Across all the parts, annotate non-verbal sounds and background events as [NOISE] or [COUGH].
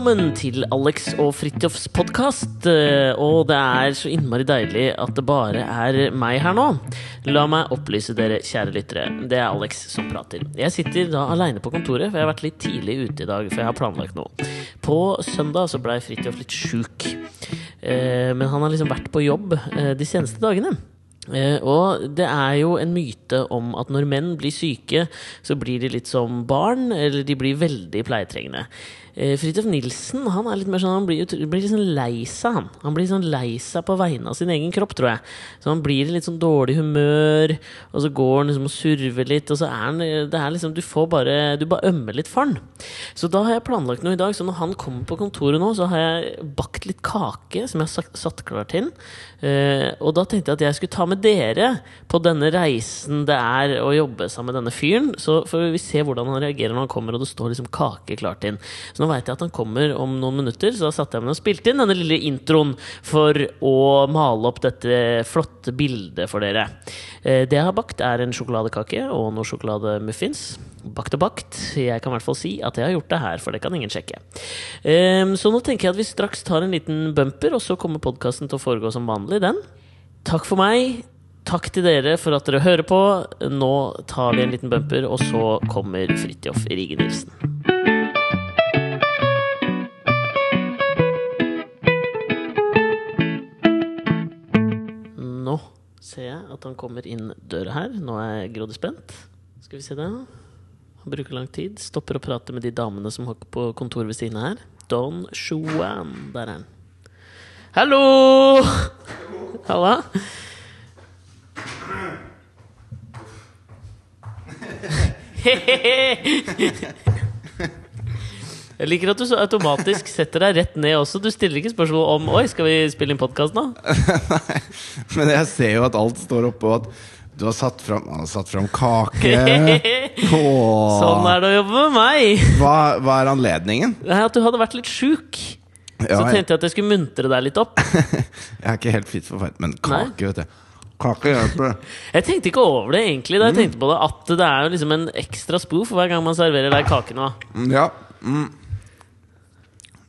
Velkommen til Alex og Fridtjofs podkast. Og det er så innmari deilig at det bare er meg her nå. La meg opplyse dere, kjære lyttere. Det er Alex som prater. Jeg sitter da aleine på kontoret, for jeg har vært litt tidlig ute i dag. For jeg har planlagt noe. På søndag så blei Fridtjof litt sjuk. Eh, Men han har liksom vært på jobb eh, de seneste dagene. Eh, og det er jo en myte om at når menn blir syke, så blir de litt som barn, eller de blir veldig pleietrengende. Eh, Fridtjof Nilsen han er litt mer sånn Han blir, blir litt sånn lei seg, han. Han blir sånn lei seg på vegne av sin egen kropp, tror jeg. Så han blir i litt sånn dårlig humør, og så går han liksom og surver litt, og så er han Det er liksom Du får bare Du bare ømmer litt for han. Så da har jeg planlagt noe i dag, så når han kommer på kontoret nå, så har jeg bakt litt kake som jeg har satt, satt klar til. Eh, og da tenkte jeg at jeg skulle ta med dere på denne reisen det er å jobbe sammen med denne fyren. Så får vi se hvordan han reagerer når han kommer og det står liksom kake klart inn. Så nå veit jeg at han kommer om noen minutter, så da satte jeg meg og spilte inn denne lille introen for å male opp dette flotte bildet for dere. Eh, det jeg har bakt, er en sjokoladekake og noen sjokolademuffins. Bakt og bakt. Jeg kan i hvert fall si at jeg har gjort det her, for det kan ingen sjekke. Ehm, så nå tenker jeg at vi straks tar en liten bumper, og så kommer podkasten til å foregå som vanlig, den. Takk for meg. Takk til dere for at dere hører på. Nå tar vi en liten bumper, og så kommer Fridtjof Rige Nilsen. Ser jeg at han kommer inn døra her. Nå er jeg grådig spent. Skal vi se det. Han bruker lang tid. Stopper å prate med de damene som har på kontoret ved siden her. Don Shuan. Der er han. Hallo! Halla. [LAUGHS] [LAUGHS] Jeg liker at du så automatisk [LAUGHS] setter deg rett ned også. Du stiller ikke spørsmål om Oi, skal vi spille inn podkast nå? [LAUGHS] Nei, Men jeg ser jo at alt står oppe, og at du har satt fram, har satt fram kake. [LAUGHS] Åh. Sånn er det å jobbe med meg! Hva, hva er anledningen? Det er At du hadde vært litt sjuk. Så Ja, så tenkte jeg at jeg skulle muntre deg litt opp. jeg er ikke helt fit for fight, men kake, vet du. Kake hjelper. Jeg tenkte ikke over det egentlig da jeg tenkte på det at det er jo liksom en ekstra spoof hver gang man serverer deg kake nå. Mm, Ja. Mm.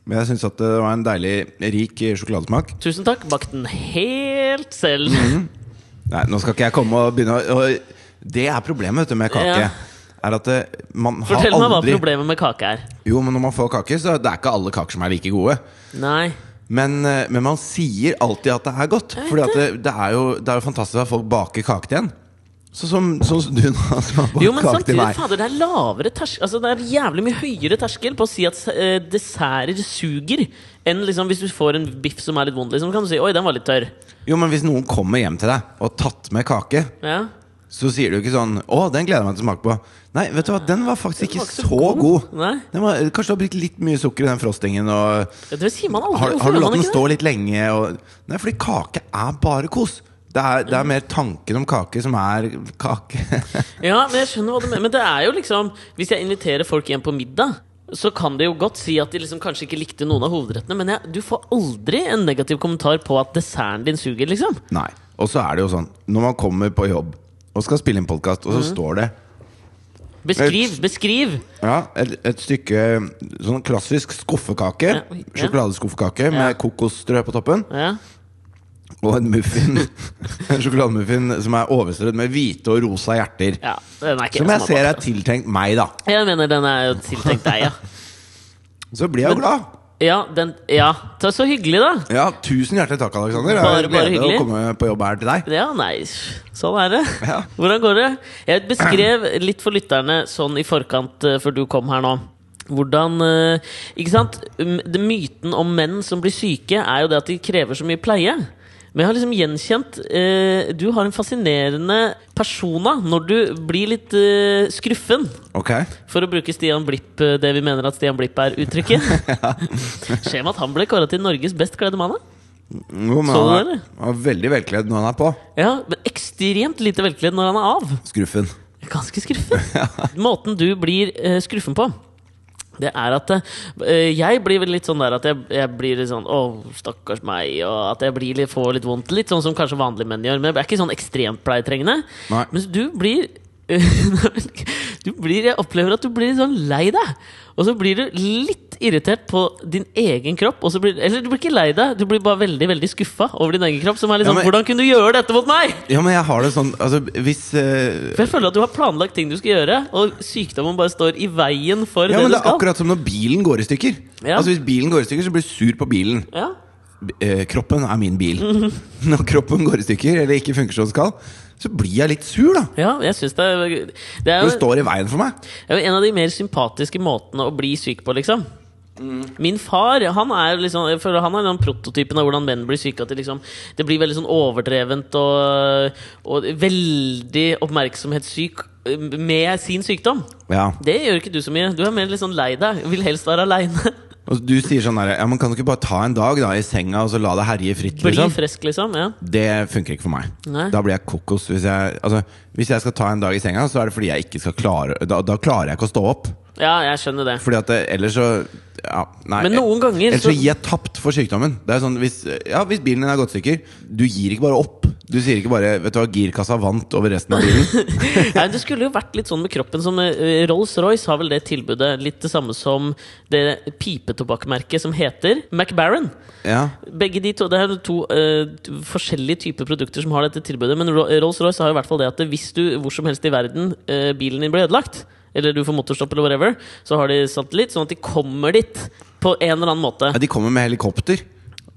Men jeg syns at det var en deilig rik sjokoladesmak. Tusen takk. Bakt den helt selv. Nei, nå skal ikke jeg komme og begynne å Det er problemet vet du, med kake. Ja. Er at det, man har Fortell meg hva problemet med kake er. Jo, men når man får kake, så det er ikke alle kaker som er like gode. Nei. Men, eh, men man sier alltid at det er godt. At det, det, er jo, det er jo fantastisk at folk baker kake til en. Sånn som, sånn som du nå som har bakt Jo, men kake til samtidig, meg. fader, det er lavere terskel Altså, det er jævlig mye høyere terskel på å si at eh, desserter suger, enn liksom hvis du får en biff som er litt vond. Liksom, kan du si 'oi, den var litt tørr'. Jo, men Hvis noen kommer hjem til deg og har tatt med kake, Ja. så sier du ikke sånn 'Å, den gleder jeg meg til å smake på'. Nei, vet du hva, den var faktisk Den ikke var ikke så god. Nei. Den var, kanskje du har brukt litt mye sukker i den frostingen. Og Ja, Det sier man aldri. har, Hvorfor har du gjør latt man den ikke stå litt lenge? Og, nei, fordi kake er bare kos. Det er, det er mer tanken om kake som er kake. [LAUGHS] Ja, men jeg skjønner hva du mener. Men det er jo liksom Hvis jeg inviterer folk hjem på middag, så kan de jo godt si at de liksom kanskje ikke likte noen av hovedrettene, men jeg, du får aldri en negativ kommentar på at desserten din suger, liksom. Nei. Og så er det jo sånn, når man kommer på jobb og skal spille inn podkast, og så mm. står det Beskriv! Beskriv! ja, et, et stykke sånn klassisk skuffekake, Ja, ja. sjokoladeskuffekake Ja. med kokosstrø på toppen, Ja. Og en muffin, [LAUGHS] en sjokolademuffin som er overstrødd med hvite og rosa hjerter. ja er Som jeg som ser er tiltenkt meg, da. Jeg mener den er tiltenkt deg, ja. [LAUGHS] Så blir jeg jo glad. Ja, den, ja. Er så hyggelig, da. Ja, Tusen hjertelig takk, Alexander. Det Bare- bare hyggelig. å komme på jobb her til deg. Ja, nei, sånn er det. Ja. Hvordan går det? Jeg beskrev litt for lytterne sånn i forkant eh, før du kom her nå. Hvordan eh, Ikke sant? Myten om menn som blir syke, er jo det at de krever så mye pleie. Men jeg har liksom gjenkjent eh, Du har en fascinerende persona når du blir litt eh, skruffen. Ok. For å bruke Stian Blipp, eh, det vi mener at Stian Blipp er uttrykket. [LAUGHS] [LAUGHS] Skjer med at han ble kåra til Norges best kledde mann? Jo, men han er, han er veldig velkledd når han er på. Ja, men ekstremt lite velkledd når han er av. Skruffen. Ganske skruffen. [LAUGHS] Måten du blir eh, skruffen på, det er at eh, Jeg blir litt sånn der at jeg, jeg blir litt sånn Å, stakkars meg. Og at jeg blir litt, får litt vondt. Litt sånn som kanskje vanlige menn gjør. Men jeg er ikke sånn ekstremt pleietrengende. Mens du blir [LAUGHS] du blir, Jeg opplever at du blir sånn lei deg. Og så blir du litt irritert på din egen kropp. Så blir, eller du blir ikke lei deg, du blir bare veldig veldig skuffa over din egen kropp. Som er litt Ja, sånn Hvordan kunne du gjøre dette mot meg?! Ja, men jeg har det sånn Altså, hvis uh, For jeg føler at du har planlagt ting du skal gjøre, og sykdommen bare står i veien for Ja, det men det er akkurat som når bilen går i stykker. Ja. Altså Hvis bilen går i stykker, så blir du sur på bilen. Ja. Eh, kroppen er min bil. [LAUGHS] Når kroppen går i stykker, eller ikke funker som den skal, så blir jeg litt sur, da. ja, jeg synes det er Det er det står i veien for meg. Det er jo en av de mer sympatiske måtene å bli syk på, liksom. Min far han er liksom For han er den prototypen av hvordan menn blir syke. At det, liksom, det blir veldig sånn overdrevent og, og veldig oppmerksomhetssyk med sin sykdom. Ja. Det gjør ikke du så mye. Du er mer litt sånn lei deg. Vil helst være aleine. [LAUGHS] Og du sier sånn der, ja, man Kan du ikke bare ta en dag da i senga og så la det herje fritt? Bli liksom? frisk, liksom. Ja. Det funker ikke for meg. Nei. Da blir jeg kokos. Hvis jeg, altså, hvis jeg skal ta en dag i senga, så er det fordi jeg ikke skal klare Da, da klarer jeg ikke å stå opp. Ja, jeg skjønner det. Fordi at det, ellers så ja, nei, Men noen ganger Ellers så så- gir jeg tapt for sykdommen. Det er sånn, hvis, ja, hvis bilen din er gått i stykker, du gir ikke bare opp. Du sier ikke bare 'vet du hva, girkassa vant over resten av bilen'. [LAUGHS] Nei, det skulle jo vært litt sånn med kroppen som eh, Rolls-Royce har vel det tilbudet. Litt det samme som det pipetobakkmerket som heter McBaron. Ja, Begge de to, Det er to uh, forskjellige typer produkter som har dette tilbudet. Men Rolls-Royce har jo i hvert fall det at hvis du hvor som helst i verden uh, bilen din blir ødelagt, eller du får motorstopp eller whatever, så har de satellitt, sånn at de kommer dit på en eller annen måte. Ja, De kommer med helikopter.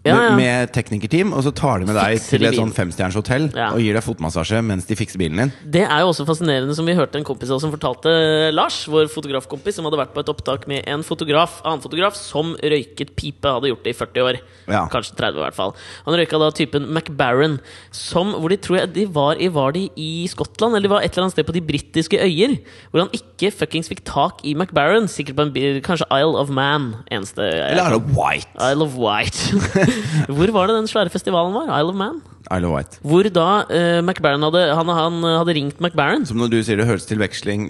Ja, ja. Med, teknikerteam, og så tar de med deg Fikser til et sånn femstjerners hotell Ja. og gir deg fotmassasje mens de fikser bilen din. Det er jo også fascinerende, som vi hørte en kompis av oss som fortalte Lars, vår fotografkompis, som hadde vært på et opptak med en fotograf, annen fotograf som røyket pipe, hadde gjort det i 40 år. Ja. Kanskje 30 i hvert fall. Han røyka da typen McBaron, som hvor de tror jeg de var i Var de i Skottland, eller de var et eller annet sted på de britiske øyer, hvor han ikke fuckings fikk tak i McBaron, sikkert på en bil, kanskje Isle of Man, eneste Eller Isle of White? Isle of Wight. [LAUGHS] [LAUGHS] hvor var det den svære festivalen var? Isle of Man? Isle of White. Hvor da uh, McBaron hadde, han, han hadde ringt McBaron. Som når du sier det høres til,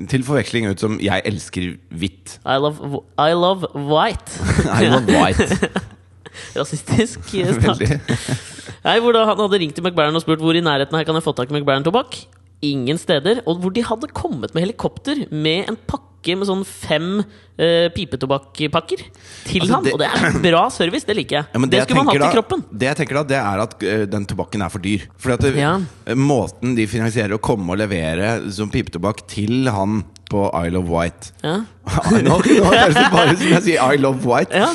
til forveksling ut som 'jeg elsker hvitt'. I love, I love white. [LAUGHS] I love white. [LAUGHS] Rasistisk eh, [LAUGHS] start. Nei, hvor da han hadde ringt til McBaron og spurt hvor i nærheten her kan jeg få tak i McBaron-tobakk. Ingen steder. Og hvor de hadde kommet med helikopter med en pakke med sånn fem uh, pipetobakkpakker til Altså, han. det- Og det er bra service, det liker jeg. Ja, det, det jeg skulle man hatt da, i kroppen. Det jeg tenker da, det er at uh, den tobakken er for dyr. Fordi at det, Ja. øh, Måten de finansierer å komme og levere som pipetobakk til han på Isle of White Ja. [LAUGHS] Nå, nå høres det bare ut som jeg sier I love white. Ja.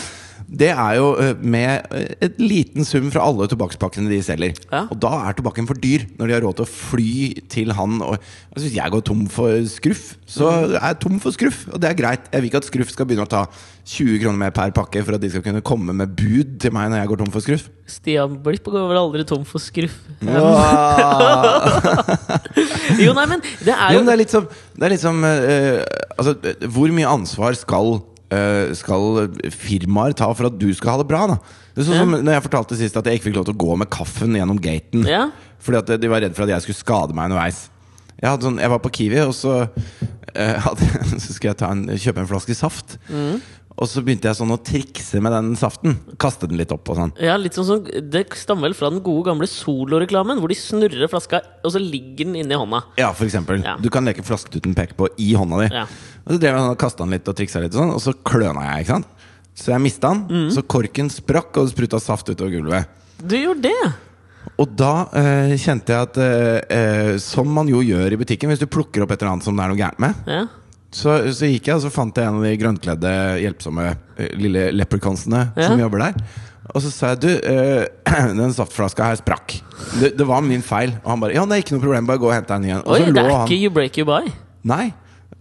Det er jo øh, med øh, et liten sum fra alle tobakkspakkene de selger. Ja. Og da er tobakken for dyr, når de har råd til å fly til han. Og, altså hvis jeg går tom for skruff, så Mm. er jeg tom for skruff. Og det er greit. Jeg vil ikke at skruff skal begynne å ta 20 kroner mer per pakke for at de skal kunne komme med bud til meg når jeg går tom for skruff. Stian Blipp går vel aldri tom for skruff. [LAUGHS] Jo, nei, men det er Jo, jo men det er litt som, det er litt som uh, Altså, hvor mye ansvar skal Skal firmaer ta for at du skal ha det bra? da Det er sånn som når jeg fortalte sist at jeg ikke fikk lov til å gå med kaffen gjennom gaten. Ja. Fordi at de var redd for at jeg skulle skade meg underveis. Jeg, sånn, jeg var på Kiwi, og så, uh, [LAUGHS] hadde, så skulle jeg ta en, kjøpe en flaske saft. Mm. Og så begynte jeg sånn å trikse med den saften. Kaste den litt opp og sånn. Ja, litt sånn som Det stammer vel fra den gode gamle Solo-reklamen, hvor de snurrer flaska, og så ligger den inni hånda. Ja, for eksempel. Ja. Du kan leke flasketuten peker på i hånda di. Ja. Og så drev jeg sånn og kasta den litt og triksa litt, og sånn Og så kløna jeg. ikke sant? Så jeg mista den. Mm. Så korken sprakk, og det spruta saft utover gulvet. Du gjorde det! Og da eh, kjente jeg at eh, eh, Som man jo gjør i butikken, hvis du plukker opp et eller annet som det er noe gærent med, Ja. Så, så gikk jeg og så fant jeg en av de grønnkledde, hjelpsomme eh, lille leprechaunsene Ja. som jobber der. Og så sa jeg du, eh, [CLEARS THROAT] den saftflaska her sprakk. Det, det var min feil. Og han bare ja, det er ikke noe problem, bare gå og hent deg en ny en. Oi, det er han ikke You Break You Buy. Nei.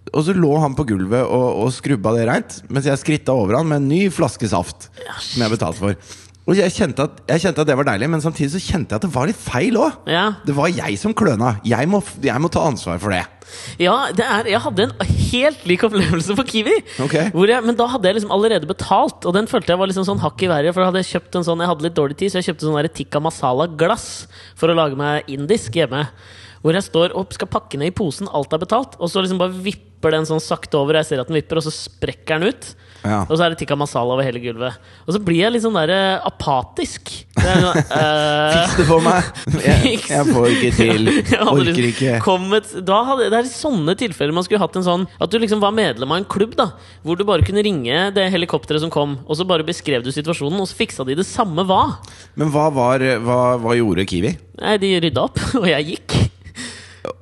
Og så lå han på gulvet og, og skrubba det reint, mens jeg skritta over han med en ny flaske saft. Som jeg betalte for. Og jeg kjente, at, jeg kjente at det var deilig, men samtidig så kjente jeg at det var litt feil òg. Ja, Det var jeg som kløna. Jeg må, jeg må ta ansvar for det. ja det er, jeg hadde en helt lik opplevelse på Kiwi. Okay. Hvor jeg, men da hadde jeg liksom allerede betalt, og den følte jeg var liksom sånn hakk i været. For da hadde jeg kjøpt en sånn Jeg hadde litt dårlig tid, så jeg kjøpte sånn tikka masala-glass for å lage meg indisk hjemme. Hvor jeg står og skal pakke ned i posen, alt er betalt, og så liksom bare vipper den sånn sakte over. Jeg ser at den vipper, og så sprekker den ut. Ja. Og så er det tikka masala over hele gulvet. Og så blir jeg litt sånn der eh, apatisk. Det er [LAUGHS] eh, Fiks det for meg! [LAUGHS] Jeg, jeg får ikke til. [LAUGHS] jeg hadde Orker liksom ikke. Kommet, da hadde, det er i sånne tilfeller man skulle hatt en sånn At du liksom var medlem av en klubb, da hvor du bare kunne ringe det helikopteret som kom, og så bare beskrev du situasjonen, og så fiksa de det samme hva. Men hva, var, hva, hva gjorde Kiwi? Nei, de rydda opp, og jeg gikk.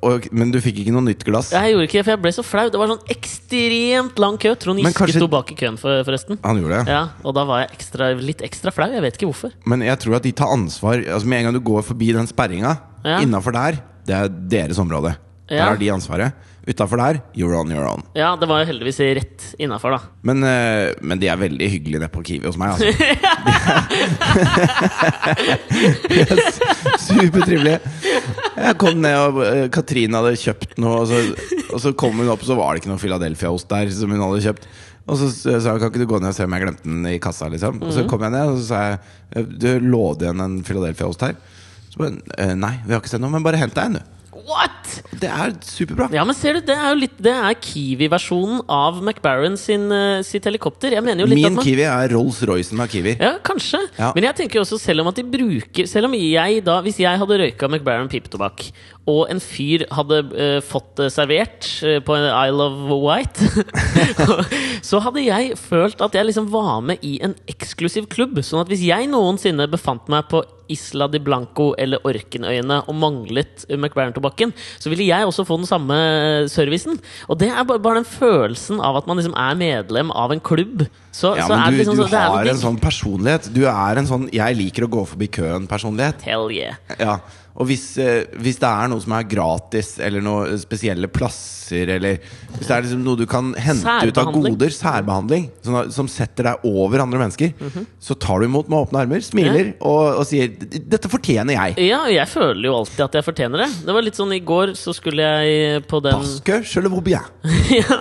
Og, men du fikk ikke noe nytt glass? Jeg gjorde ikke det, for jeg ble så flau. Det var sånn ekstremt lang kø. Trond Giske kanskje- sto bak i køen, for, forresten. Han gjorde det? Ja, Og da var jeg ekstra, litt ekstra flau. Jeg vet ikke hvorfor. Men jeg tror at de tar ansvar altså Med en gang du går forbi den sperringa, Ja. innafor der, det er deres område. Der Ja. har de ansvaret. Utafor der, you're on your own. Ja, det var jo heldigvis rett innafor, da. Men, eh, men de er veldig hyggelige nede på Kiwi hos meg, altså. [LAUGHS] [LAUGHS] er s- Jeg kom ned, og eh, Katrine hadde kjøpt noe, og så, og så kom hun opp, og så var det ikke noe Philadelphia-ost der som hun hadde kjøpt. Og så sa hun kan ikke du gå ned og se om jeg glemte den i kassa. liksom Og så kom jeg ned og så sa jeg du lå det igjen en Philadelphia-ost her. Så bare, «Eh, Nei, vi har ikke sett noe, men bare hent deg en, du. What?! Det er superbra. Ja, men ser du, det er jo litt Det er Kiwi-versjonen av McBarron sin, eh, sitt helikopter. Jeg mener jo litt Min at man Kiwi er Rolls-Roycen av Kiwi. Ja, kanskje. Ja. Men jeg tenker jo også, selv om at de bruker Selv om jeg da Hvis jeg hadde røyka McBarron pipetobakk, og en fyr hadde uh, fått det servert uh, på en Isle of White, [LAUGHS] så hadde jeg følt at jeg liksom var med i en eksklusiv klubb. Sånn at hvis jeg noensinne befant meg på Isla de Blanco eller Orkenøyene og manglet McBarron-tobakken, så ville jeg også få den samme eh, servicen. Og det er bare, den følelsen av at man liksom er medlem av en klubb. Så, Ja, så men det du, liksom du så- er har en sånn personlighet. Du er en sånn 'jeg liker å gå forbi køen'-personlighet. Hell yeah. Ja, og hvis, eh, hvis det er noe som er gratis, eller noen spesielle plasser, eller hvis det er liksom noe du kan hente ut av goder, særbehandling, som, som setter deg over andre mennesker, Mhm. så tar du imot med åpne armer, smiler og, og sier 'dette fortjener jeg'. Ja, jeg føler jo alltid at jeg fortjener det. Det var litt sånn I går så skulle jeg på den Paske, je le vois [LAUGHS] ja.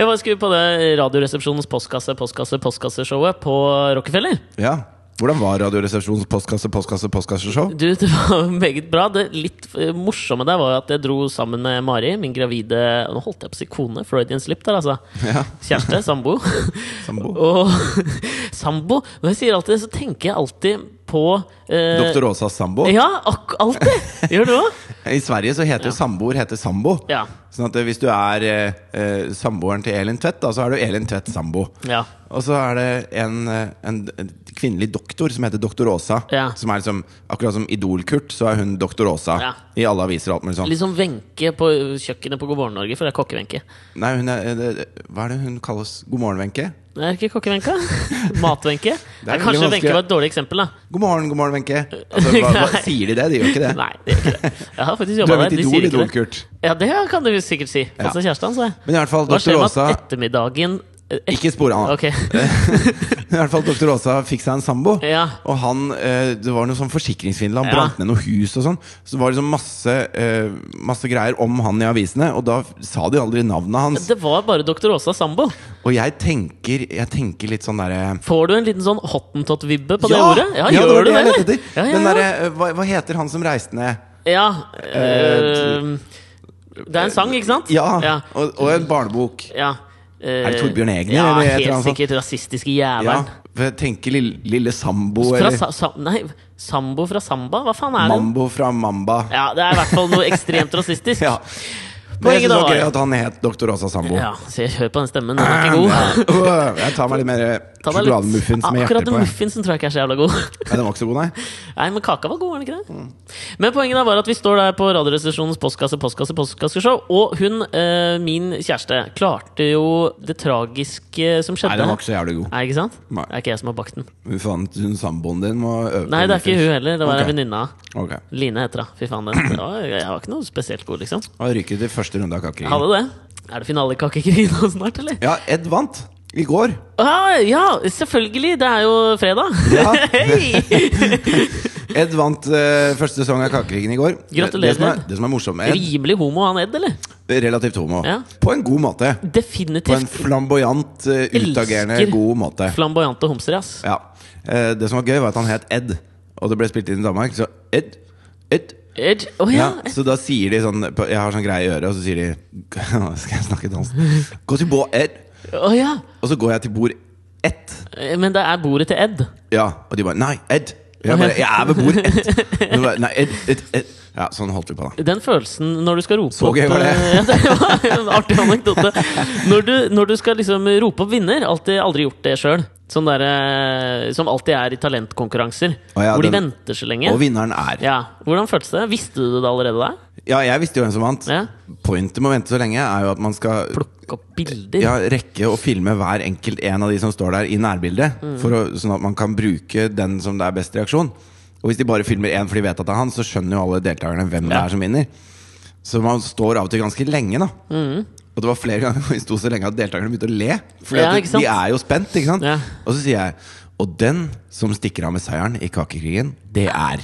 Jeg var skulle på det Radioresepsjonens postkasse, postkasse, postkasseshowet på Rockefeller. Ja. Hvordan var Radioresepsjonens postkasse, postkasse, postkasseshow? Du, det var meget bra. Det litt eh, morsomme der var at jeg dro sammen med Mari, min gravide Nå holdt jeg på å si kone. Freudian slip der, altså. Ja, Kjæreste. Sambo. [LAUGHS] sambo. Og [LAUGHS] sambo. Når jeg sier alltid det, så tenker jeg alltid på eh, Doktor Åsas sambo. Ja, ak alltid! [LAUGHS] Gjør du òg? I Sverige så heter jo samboer heter sambo. Ja. Sånn at eh, hvis du er eh, eh, samboeren til Elin Tvedt, da, så er du Elin Tvedt sambo. ja. Og så er det en, eh, en, en kvinnelig doktor som heter doktor Åsa. Ja. Som er liksom, Akkurat som Idol-Kurt, så er hun doktor Åsa Ja. i alle aviser og alt mulig sånt. Litt som Wenche på kjøkkenet på God morgen Norge, for det er kokke-Wenche. Nei, er, Hva er det hun kalles? God morgen, Wenche? [LAUGHS] Det er ikke kokke-Wenche? Mat-Wenche? Kanskje. Wenche var et dårlig eksempel, da. God morgen, god morgen, Wenche. [LAUGHS] Altså, hva, hva, sier de det? De gjør ikke det. [LAUGHS] Nei, de gjør ikke det. Jeg har faktisk Du jobba er der. De sier ikke det. Ja, det kan du sikkert si. Fått seg kjæreste hans, jeg. Men i hvert fall Hva skjer med at ettermiddagen Ikke spor han. Okay. [LAUGHS] I hvert fall doktor Åsa fikk seg en sambo. Ja. Og han, eh, det var noe sånn forsikringssvindel. Han Ja. brant ned noe hus og sånn. Så det var liksom masse, eh, masse greier om han i avisene, og da sa de aldri navnet hans. Det var bare Dr. Åsa Sambo. Og jeg tenker, jeg tenker litt sånn derre Får du en liten sånn hottentott-vibbe på det ja, ordet? Ja, ja, det var gjør du det det? Den derre, eh, hva, hva heter han som reiste ned? ja øh, Det er en sang, ikke sant? Ja, Ja. Og, og en barnebok. ja. Eh, Er det Torbjørn Egner, Ja, helt sikkert. Rasistiske jævelen. Ja, jeg tenker lille, lille Sambo, Fra eller sa, nei, Sambo fra Samba? Hva faen er det? Mambo fra Mamba. Ja, Det er i hvert fall noe [LAUGHS] ekstremt rasistisk. Ja. Men jeg synes det var gøy at han het Doktor Åsa Sambo. Ja, så jeg hør på den stemmen. Den er ikke god. Jeg tar meg litt mer Ta sjokolademuffins med Akkurat hjerter på. Akkurat muffinsen tror jeg ikke er så jævla god. Nei, den var ikke så god, nei. [LAUGHS] Nei, men kaka var god, var den ikke det? Men poenget da var at vi står der på Radioresepsjonens postkasse, postkasse, postkasseshow, og hun, eh, min kjæreste, klarte jo det tragiske som skjedde. Nei, den var ikke så jævlig god. Nei, ikke sant? Nei. Det er ikke jeg som har bakt den. Fy fant hun samboeren din må øve Nei, det er ikke hun heller. Det var Ok. en venninne av Okay. Line heter hun. Fy faen, det, var, jeg var ikke noe spesielt god, liksom. Og ryker første runde av kakekrigen. Hadde det. Er det finale i Kakekrigen nå snart, eller? Ja, Ed vant i går. Ah, ja, selvfølgelig! Det er jo fredag. Ja. [LAUGHS] [LAUGHS] Ed vant uh, første sesong av Kakekrigen i går. Gratulerer, Det som er, det som er morsomt med Ed, Rimelig homo han Ed, eller? relativt homo. Ja. På en god måte. Definitivt. På en flamboyant, uh, utagerende, Elsker. god måte. flamboyante homser, ass. Ja. Uh, det som var gøy, var at han het Ed, og det ble spilt inn i Danmark. Så Ed, Ed, Edge. Oh, Ja, ja. så da sier de sånn Jeg har sånn greie i øret, og så sier de [LAUGHS] skal jeg snakke dansk. Gå til bord Ed. Oh, ja. Og så går jeg til bord ett. Eh, Men det er bordet til Ed. Ja, og de bare Nei, Ed. Jeg bare Jeg er ved bord [LAUGHS] ett. Nei, et, et, et. Ja, sånn holdt vi på, da. Den følelsen når du skal rope Så gøy var det. eh, [LAUGHS] Ja, det var en artig anekdote. Når du, når du skal liksom rope opp vinner Alltid aldri gjort det sjøl. Sånn der, eh, som alltid er i talentkonkurranser. Ja, hvor de den- venter så lenge. Og vinneren er Ja, Hvordan føltes det? Visste du det allerede da? Ja, jeg visste jo hvem som vant. Ja. Pointet med å vente så lenge er jo at man skal Plukke opp bilder? ja, rekke å filme hver enkelt en av de som står der, i nærbildet. Mm. For å, sånn at man kan bruke den som det er best reaksjon. Og hvis de bare filmer én for de vet at det er han, så skjønner jo alle deltakerne hvem det er som vinner. Så man står av og til ganske lenge, da. Mm. Og det var flere ganger hvor vi sto så lenge at deltakerne begynte å le. For Ja, de er jo spent, ikke sant? Ja. Og så sier jeg Og den som stikker av med seieren i kakekrigen, det er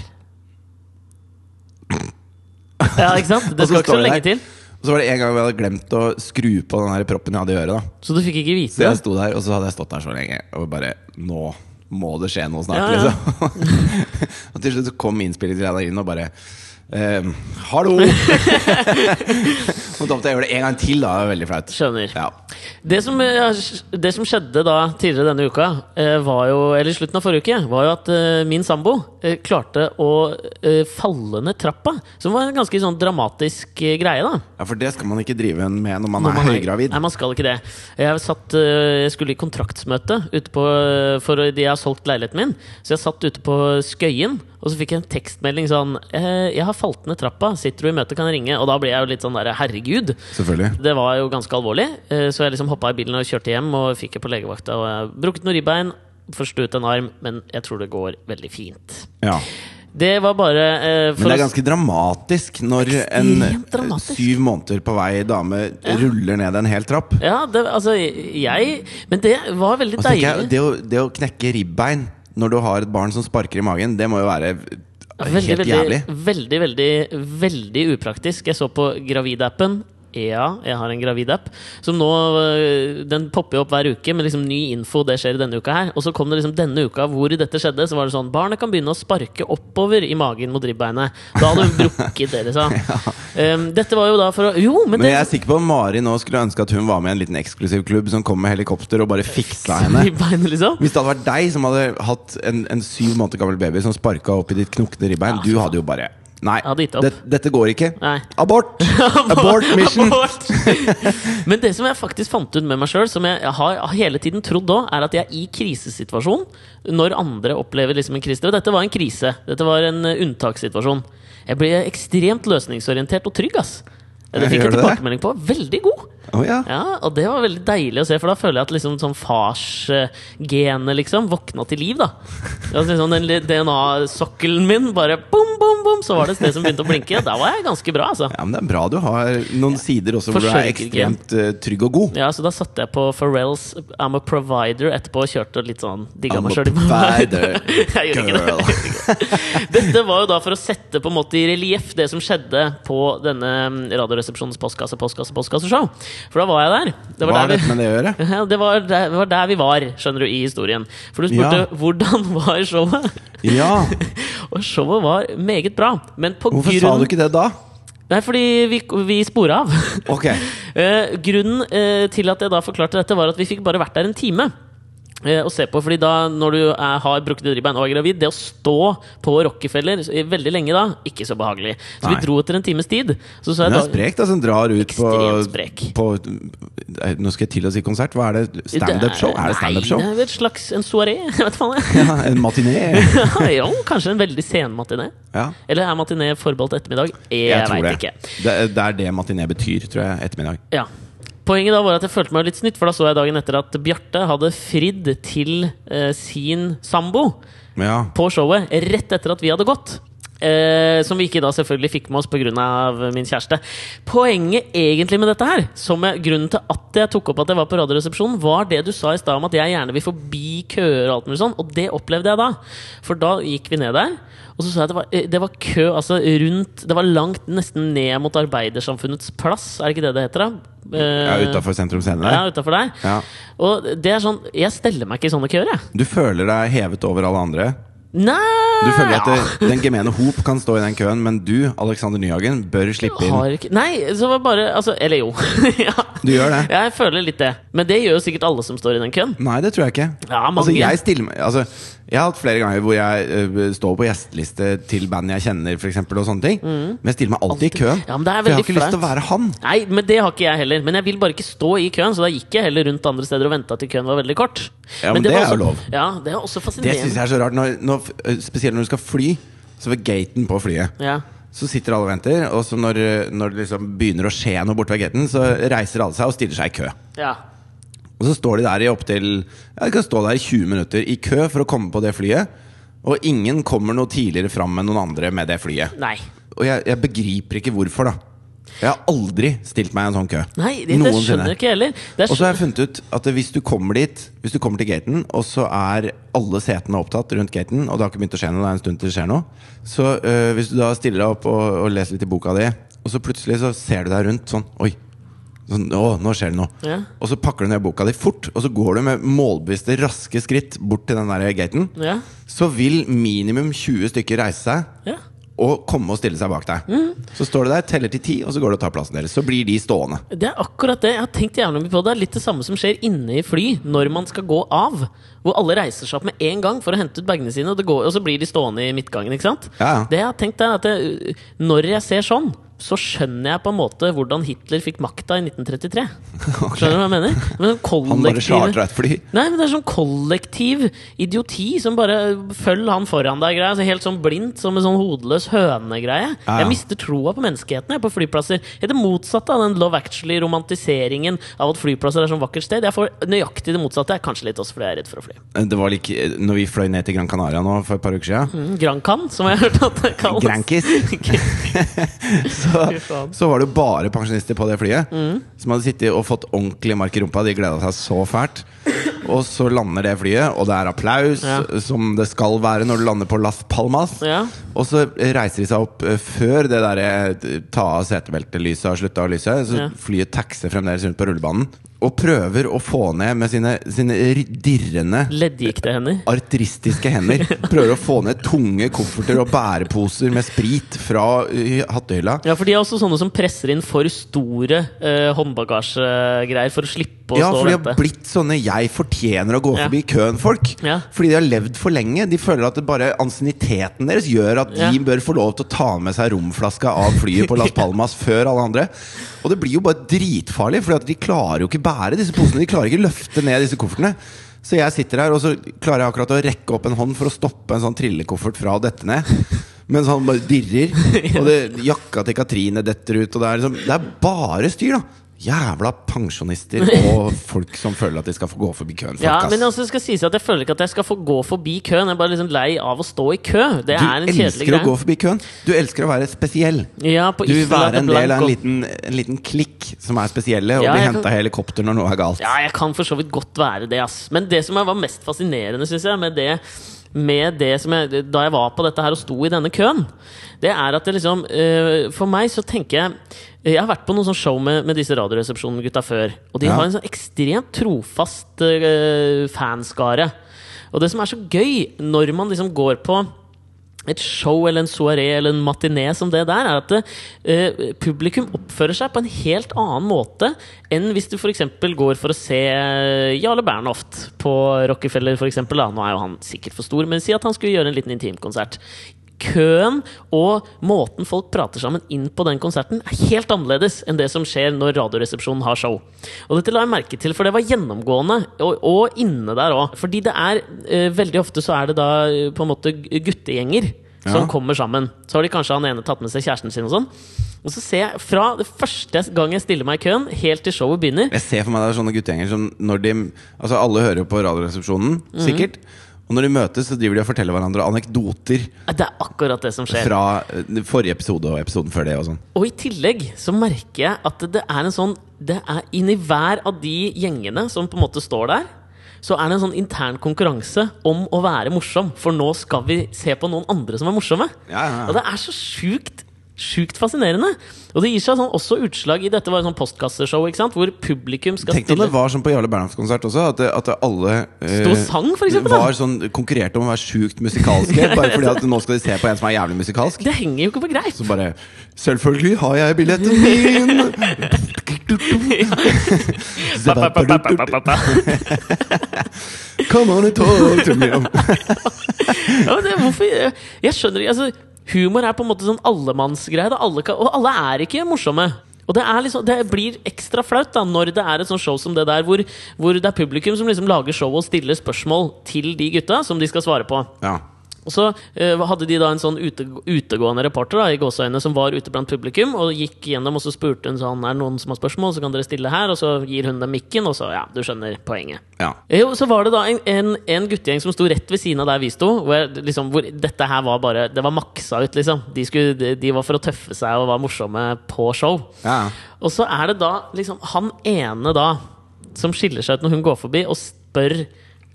[LAUGHS] Ja, ikke sant? Det skal ikke så lenge til. Og så var det en gang vi hadde glemt å skru på den her proppen jeg hadde i øret. da Så du fikk ikke vite Så jeg det? sto der, og så hadde jeg stått der så lenge og bare Nå må det skje noe snart, Ja, ja. liksom. [LAUGHS] og til slutt så kom innspillingsgreia inn og bare ehm, Hallo! og da måtte jeg gjøre det en gang til, da. Det var veldig flaut. Skjønner. Ja. Det som, eh, det som skjedde da tidligere denne uka, eh, var jo, eller i slutten av forrige uke, var jo at eh, min sambo klarte å falle ned trappa. Som var en ganske sånn dramatisk greie, da. ja, for det skal man ikke drive med når man Når er høygravid. Nei, man skal ikke det. Jeg, satt, jeg skulle i kontraktsmøte ute på, for de har solgt leiligheten min. Så jeg satt ute på Skøyen, og så fikk jeg en tekstmelding sånn eh, 'Jeg har falt ned trappa. Sitter du i møte, kan jeg ringe.' Og da ble jeg jo litt sånn der Herregud. Selvfølgelig. Det var jo ganske alvorlig, eh, så jeg liksom hoppa i bilen og kjørte hjem og fikk det på legevakta. Og jeg brukket noen ribbein, forstuet en arm, men jeg tror det går veldig fint. Ja. Det var bare eh, Men det er ganske dramatisk når en dramatisk. syv måneder på vei dame ruller ned en hel trapp. Ja, det, altså, jeg Men det var veldig deilig. det, å, det å knekke ribbein når du har et barn som sparker i magen, det må jo være helt veldig, jævlig. veldig, veldig, veldig upraktisk. Jeg så på Gravid-appen. Ja, jeg har en gravid-app. Som nå øh, Den popper opp hver uke med liksom ny info. Det skjer denne uka her. Og så kom det liksom denne uka hvor dette skjedde. Så var det sånn Barnet kan begynne å sparke oppover i magen mot ribbeinet. Da hadde hun brukket det, liksom. [LAUGHS] Um, dette var jo da for å Jo, men, Men jeg er sikker på at Mari nå skulle ønske at hun var med i en liten eksklusiv klubb som kom med helikopter og bare [LAUGHS] fiksa henne. Ribbeinet, liksom. Hvis det hadde vært deg som hadde hatt en, en syv måneder gammel baby som sparka opp i ditt knokne ribbein, du hadde jo bare Nei, det, dette går ikke. Nei. Abort! [LAUGHS] Abort mission! Abort! [LAUGHS] Men det som jeg faktisk fant ut med meg sjøl, som jeg har hele tiden trodd òg, er at jeg i krisesituasjon, når andre opplever liksom en krise Dette var en krise. Dette var en eh, unntakssituasjon. Jeg ble ekstremt løsningsorientert og trygg, ass. Det fikk jeg tilbakemelding på. Veldig god. Å ja. Ja, Og det var veldig deilig å se, for da føler jeg at liksom sånn farsgenet liksom våkna til liv. da altså, liksom Den DNA-sokkelen min bare bom, bom, bom, så var det et sted som begynte å blinke. Da var jeg ganske bra, altså. ja, men Det er bra du har noen sider også hvor du er ekstremt uh, trygg og god. Ja, så da satte jeg på Pharrells I'm a Provider etterpå og kjørte litt sånn digga meg sjøl. [LAUGHS] girl. Dette var jo da for å sette på en måte i relieff det som skjedde på denne mm, Radioresepsjonens postkasse, postkasse, postkasseshow. For da var jeg der. Det var har der vi med det å gjøre? [LAUGHS] Det var der, det var der vi var, skjønner du, i historien. For du spurte Ja. hvordan var showet? [LAUGHS] Ja, [LAUGHS] Og showet var meget bra. Men på Hvorfor grunn sa du ikke det da? Nei, fordi vi, vi spora av. Ok, uh, grunnen uh, til at jeg da forklarte dette, var at vi fikk bare vært der en time. Eh, Og se på, fordi da Når du er, har brukket et ribbein og er gravid, det å stå på Rockefeller veldig lenge da, ikke så behagelig. Så Nei. vi dro etter en times tid. Så så Hun er sprek, da, som drar ut på, på eh, Nå skal jeg til å si konsert. Hva er det? Standup-show? Er det standup-show? Nei, det er et slags en soaré. [LAUGHS] Ja, en matiné? [LAUGHS] jo, kanskje en veldig sen matiné. Ja, Eller er matiné forbeholdt ettermiddag? Jeg, jeg veit ikke. Det, det er det matiné betyr, tror jeg. Ettermiddag. Ja. Poenget da var at jeg følte meg litt snytt, for da så jeg dagen etter at Bjarte hadde fridd til eh, sin sambo Ja. på showet rett etter at vi hadde gått. Eh, som vi ikke da selvfølgelig fikk med oss pga. min kjæreste. Poenget egentlig med dette her, som jeg, grunnen til at jeg tok opp at jeg var på Radioresepsjonen, var det du sa i stad om at jeg gjerne vil forbi køer og alt mulig sånn, og det opplevde jeg da. For da gikk vi ned der, og så sa jeg at det var, eh, det var kø altså rundt Det var langt nesten ned mot Arbeidersamfunnets plass, er det ikke det det heter? da? Eh, Ja, Utafor Sentrum Scene der? Ja, utenfor der. Ja. Og det er sånn Jeg steller meg ikke i sånne køer, jeg. Du føler deg hevet over alle andre? Nei! Du føler at det, den gemene hop kan stå i den køen, men du, Alexander Nyhagen, bør slippe inn. Nei, så var bare altså, Eller jo. [LAUGHS] ja. Du gjør det? Jeg føler litt det. Men det gjør jo sikkert alle som står i den køen. Nei, det tror jeg ikke. Ja, altså, jeg, stiller, altså, jeg har hatt flere ganger hvor jeg uh, står på gjesteliste til band jeg kjenner, for eksempel, og sånne ting. Men jeg stiller meg alltid i køen. Mm. Ja, men det for jeg har ikke ikke lyst til å være han. Nei, men det har ikke jeg heller. Men jeg vil bare ikke stå i køen, så da gikk jeg heller rundt andre steder og venta til køen var veldig kort. Ja, men det det, er jo lov. Ja, det er også Det syns jeg er så rart, når, når, spesielt når du skal fly. Så ved gaten på flyet Ja. så sitter alle og venter, og så når, øh, når det liksom begynner å skje noe borte ved gaten, så reiser alle seg og stiller seg i kø. ja. Og så står de der i opptil ja, De kan stå der i 20 minutter i kø for å komme på det flyet. Og ingen kommer noe tidligere fram enn noen andre med det flyet. Nei. Og jeg, jeg begriper ikke hvorfor, da. Jeg har aldri stilt meg i en sånn kø. Nei, det, det skjønner jeg ikke heller. Det er Og så har jeg funnet ut at hvis du kommer dit Hvis du kommer til gaten, og så er alle setene opptatt rundt gaten, og det har ikke begynt å skje noe, det er en stund til det skjer noe, så øh, hvis du da stiller deg opp og, og leser litt i boka di, og så plutselig så ser du deg rundt sånn Oi. Sånn, å, nå skjer det noe. Ja. Og så pakker du ned boka di fort, og så går du med målbevisste, raske skritt bort til den der gaten. Ja. Så vil minimum 20 stykker reise seg ja. Og komme og stille seg bak deg. Så står du der, teller til ti, og så går du og tar plassen deres. Så blir de stående. Det er akkurat det. Jeg har tenkt jævlig mye på det. Det er litt det samme som skjer inne i fly når man skal gå av. Hvor alle reiser seg opp med en gang for å hente ut bagene sine, og, det går, og så blir de stående i midtgangen. ikke sant? Ja, ja. Det jeg har tenkt er at det, Når jeg ser sånn, så skjønner jeg på en måte hvordan Hitler fikk makta i 1933. [LAUGHS] Skjønner du hva jeg mener? Men sånn Han bare kollektiv- chartra et fly. Nei, men det er sånn kollektiv idioti som bare følger han foran deg. Greia. Så helt sånn blindt, som en sånn hodeløs høne-greie. Ja, ja. Jeg mister troa på menneskeheten jeg, på flyplasser. Det er det motsatte av den Love Actually-romantiseringen av at flyplasser er sånn vakkert sted. Jeg får nøyaktig det motsatte. Kanskje litt også fordi jeg er redd for å fly. Det var like, når vi fløy ned til Gran Canaria nå for et par uker siden, Mm, Gran Can, som jeg har hørt at det kalles. Grankis, [LAUGHS] [LAUGHS] så, [LAUGHS] så var det jo bare pensjonister på det flyet. Mm. Som hadde sittet og fått ordentlig mark i rumpa. De gleda seg så fælt. Og så lander det flyet, og det er applaus, Ja. som det skal være når du lander på Las Palmas. Ja. Og så reiser de seg opp eh, før det der eh, ta av setebeltelyset har slutta å lyse. Så flyet taxer fremdeles rundt på rullebanen. Og prøver å få ned med sine, sine dirrende Leddgikte hender. artristiske hender. [LAUGHS] Prøver å få ned tunge kofferter og bæreposer med sprit fra uh, hattehylla. Ja, for de er også sånne som presser inn for store eh, håndbagasjegreier for å slippe å Ja, stå for de har vente. blitt sånne 'jeg fortjener å gå Ja. forbi køen'-folk. Ja. Fordi de har levd for lenge. De føler at det bare ansienniteten deres gjør at de bør få lov til å ta med seg romflaska av flyet på [LAUGHS] Las Palmas før alle andre. Og det blir jo bare dritfarlig, for de klarer jo ikke bære disse posene. De klarer ikke løfte ned disse koffertene. Så jeg sitter her, og så klarer jeg akkurat å rekke opp en hånd for å stoppe en sånn trillekoffert fra å dette ned. Mens han bare dirrer, og det, jakka til Katrine detter ut. Og det er, liksom, det er bare styr, da! Jævla pensjonister [LAUGHS] og folk som føler at de skal få gå forbi køen. Folk, Ja, men det skal sies at jeg føler ikke at jeg skal få gå forbi køen. Jeg er bare liksom lei av å stå i kø. Det du er en kjedelig elsker å gå forbi køen. Du elsker å være spesiell. Ja, på Du vil være en del av en liten, en liten klikk som er spesielle, og Ja, bli henta i helikopter når noe er galt. Ja, jeg kan for så vidt godt være det, ass. Men det som var mest fascinerende, syns jeg, med det, med det som jeg, da jeg var på dette her og sto i denne køen, det er at det liksom uh, For meg så tenker jeg Jeg har vært på noen sånn show med, med disse Radioresepsjonen-gutta før. Og de Ja. har en sånn ekstremt trofast uh, fanskare. Og det som er så gøy når man liksom går på et show eller en soaré eller en matiné som det der, er at eh, publikum oppfører seg på en helt annen måte enn hvis du f.eks. går for å se eh, Jarle Bernhoft på Rockefeller, eksempel. Nå er jo han sikkert for stor, men si at han skulle gjøre en liten intimkonsert. Køen og måten folk prater sammen inn på den konserten, er helt annerledes enn det som skjer når Radioresepsjonen har show. Og dette la jeg merke til, for det var gjennomgående, og, og inne der òg. Fordi det er eh, veldig ofte så er det da eh, på en måte gu- guttegjenger som Ja. kommer sammen. Så har de kanskje han ene tatt med seg kjæresten sin og sånn. Og så ser jeg fra det første gang jeg stiller meg i køen, helt til showet begynner Jeg ser for meg det er sånne guttegjenger som når de Altså Alle hører på Radioresepsjonen, Mhm. sikkert. Og når de møtes, så driver de og forteller hverandre anekdoter Det er akkurat det som skjer. fra eh, forrige episode og episoden før det. og sånn Og i tillegg så merker jeg at det er en sånn Det er inni hver av de gjengene som på en måte står der, så er det en sånn intern konkurranse om å være morsom. For nå skal vi se på noen andre som er morsomme. Ja, ja, ja. Og det er så sjukt Sjukt fascinerende. Og det gir seg sånn også utslag i Dette var sånn postkasseshow ikke sant? hvor publikum skal Tenk deg om det var sånn på Jarle Bernhoft-konsert også, at, det, at det alle eh, Stå sang, for eksempel, da. var sånn konkurrerte om å være sjukt musikalske. [LAUGHS] bare fordi at nå skal de se på en som er jævlig musikalsk. Det henger jo ikke på greip! Så bare Selvfølgelig har jeg billetten min! Come on and talk to me [LAUGHS] Ja, det, hvorfor Jeg skjønner ikke altså, Humor er på en måte sånn allemannsgreie. Alle og alle er ikke morsomme. Og det, liksom, det blir ekstra flaut da når det er et sånt show som det der, hvor, hvor det er publikum som liksom lager show og stiller spørsmål til de gutta som de skal svare på. Ja. Og så eh, hadde de da en sånn ute, utegående reporter da, i gåseøyne som var ute blant publikum, og gikk gjennom og så spurte hun sånn Er det noen som har spørsmål, så kan dere stille her. Og så gir hun dem mikken, og så Ja, du skjønner poenget. ja. Jo, så var det da en, en, en guttegjeng som sto rett ved siden av der vi sto. Hvor, liksom, hvor dette her var bare Det var maksa ut, liksom. De, skulle, de, de var for å tøffe seg og var morsomme på show. ja. Og så er det da liksom han ene da som skiller seg ut når hun går forbi, og spør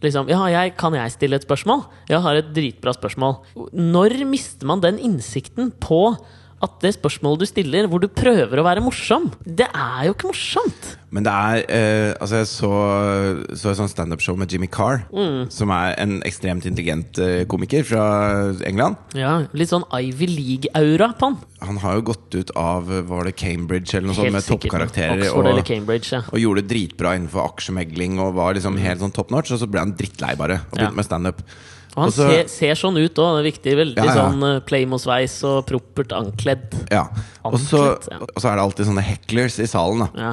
liksom Ja, jeg, kan jeg stille et spørsmål? Jeg har et dritbra spørsmål. Når mister man den innsikten på at det spørsmålet du stiller, hvor du prøver å være morsom, det er jo ikke morsomt! Men det er eh, Altså, jeg så, så et sånt standup-show med Jimmy Carr, Mm. som er en ekstremt intelligent eh, komiker fra England. Ja, Litt sånn Ivy League-aura på han. Han har jo gått ut av Var det Cambridge eller noe sånt, med sikkert. toppkarakterer. Oxford eller Og, Cambridge, ja. og gjorde det dritbra innenfor aksjemegling og var liksom helt sånn top notch. Og så ble han drittlei, bare, og Ja. begynte med standup. Og han Også, ser, ser sånn ut òg, det viktig. Veldig Ja, ja. sånn Playmo-sveis og propert ankledd. Ja. Og så, ja. er det alltid sånne hecklers i salen, da. Ja.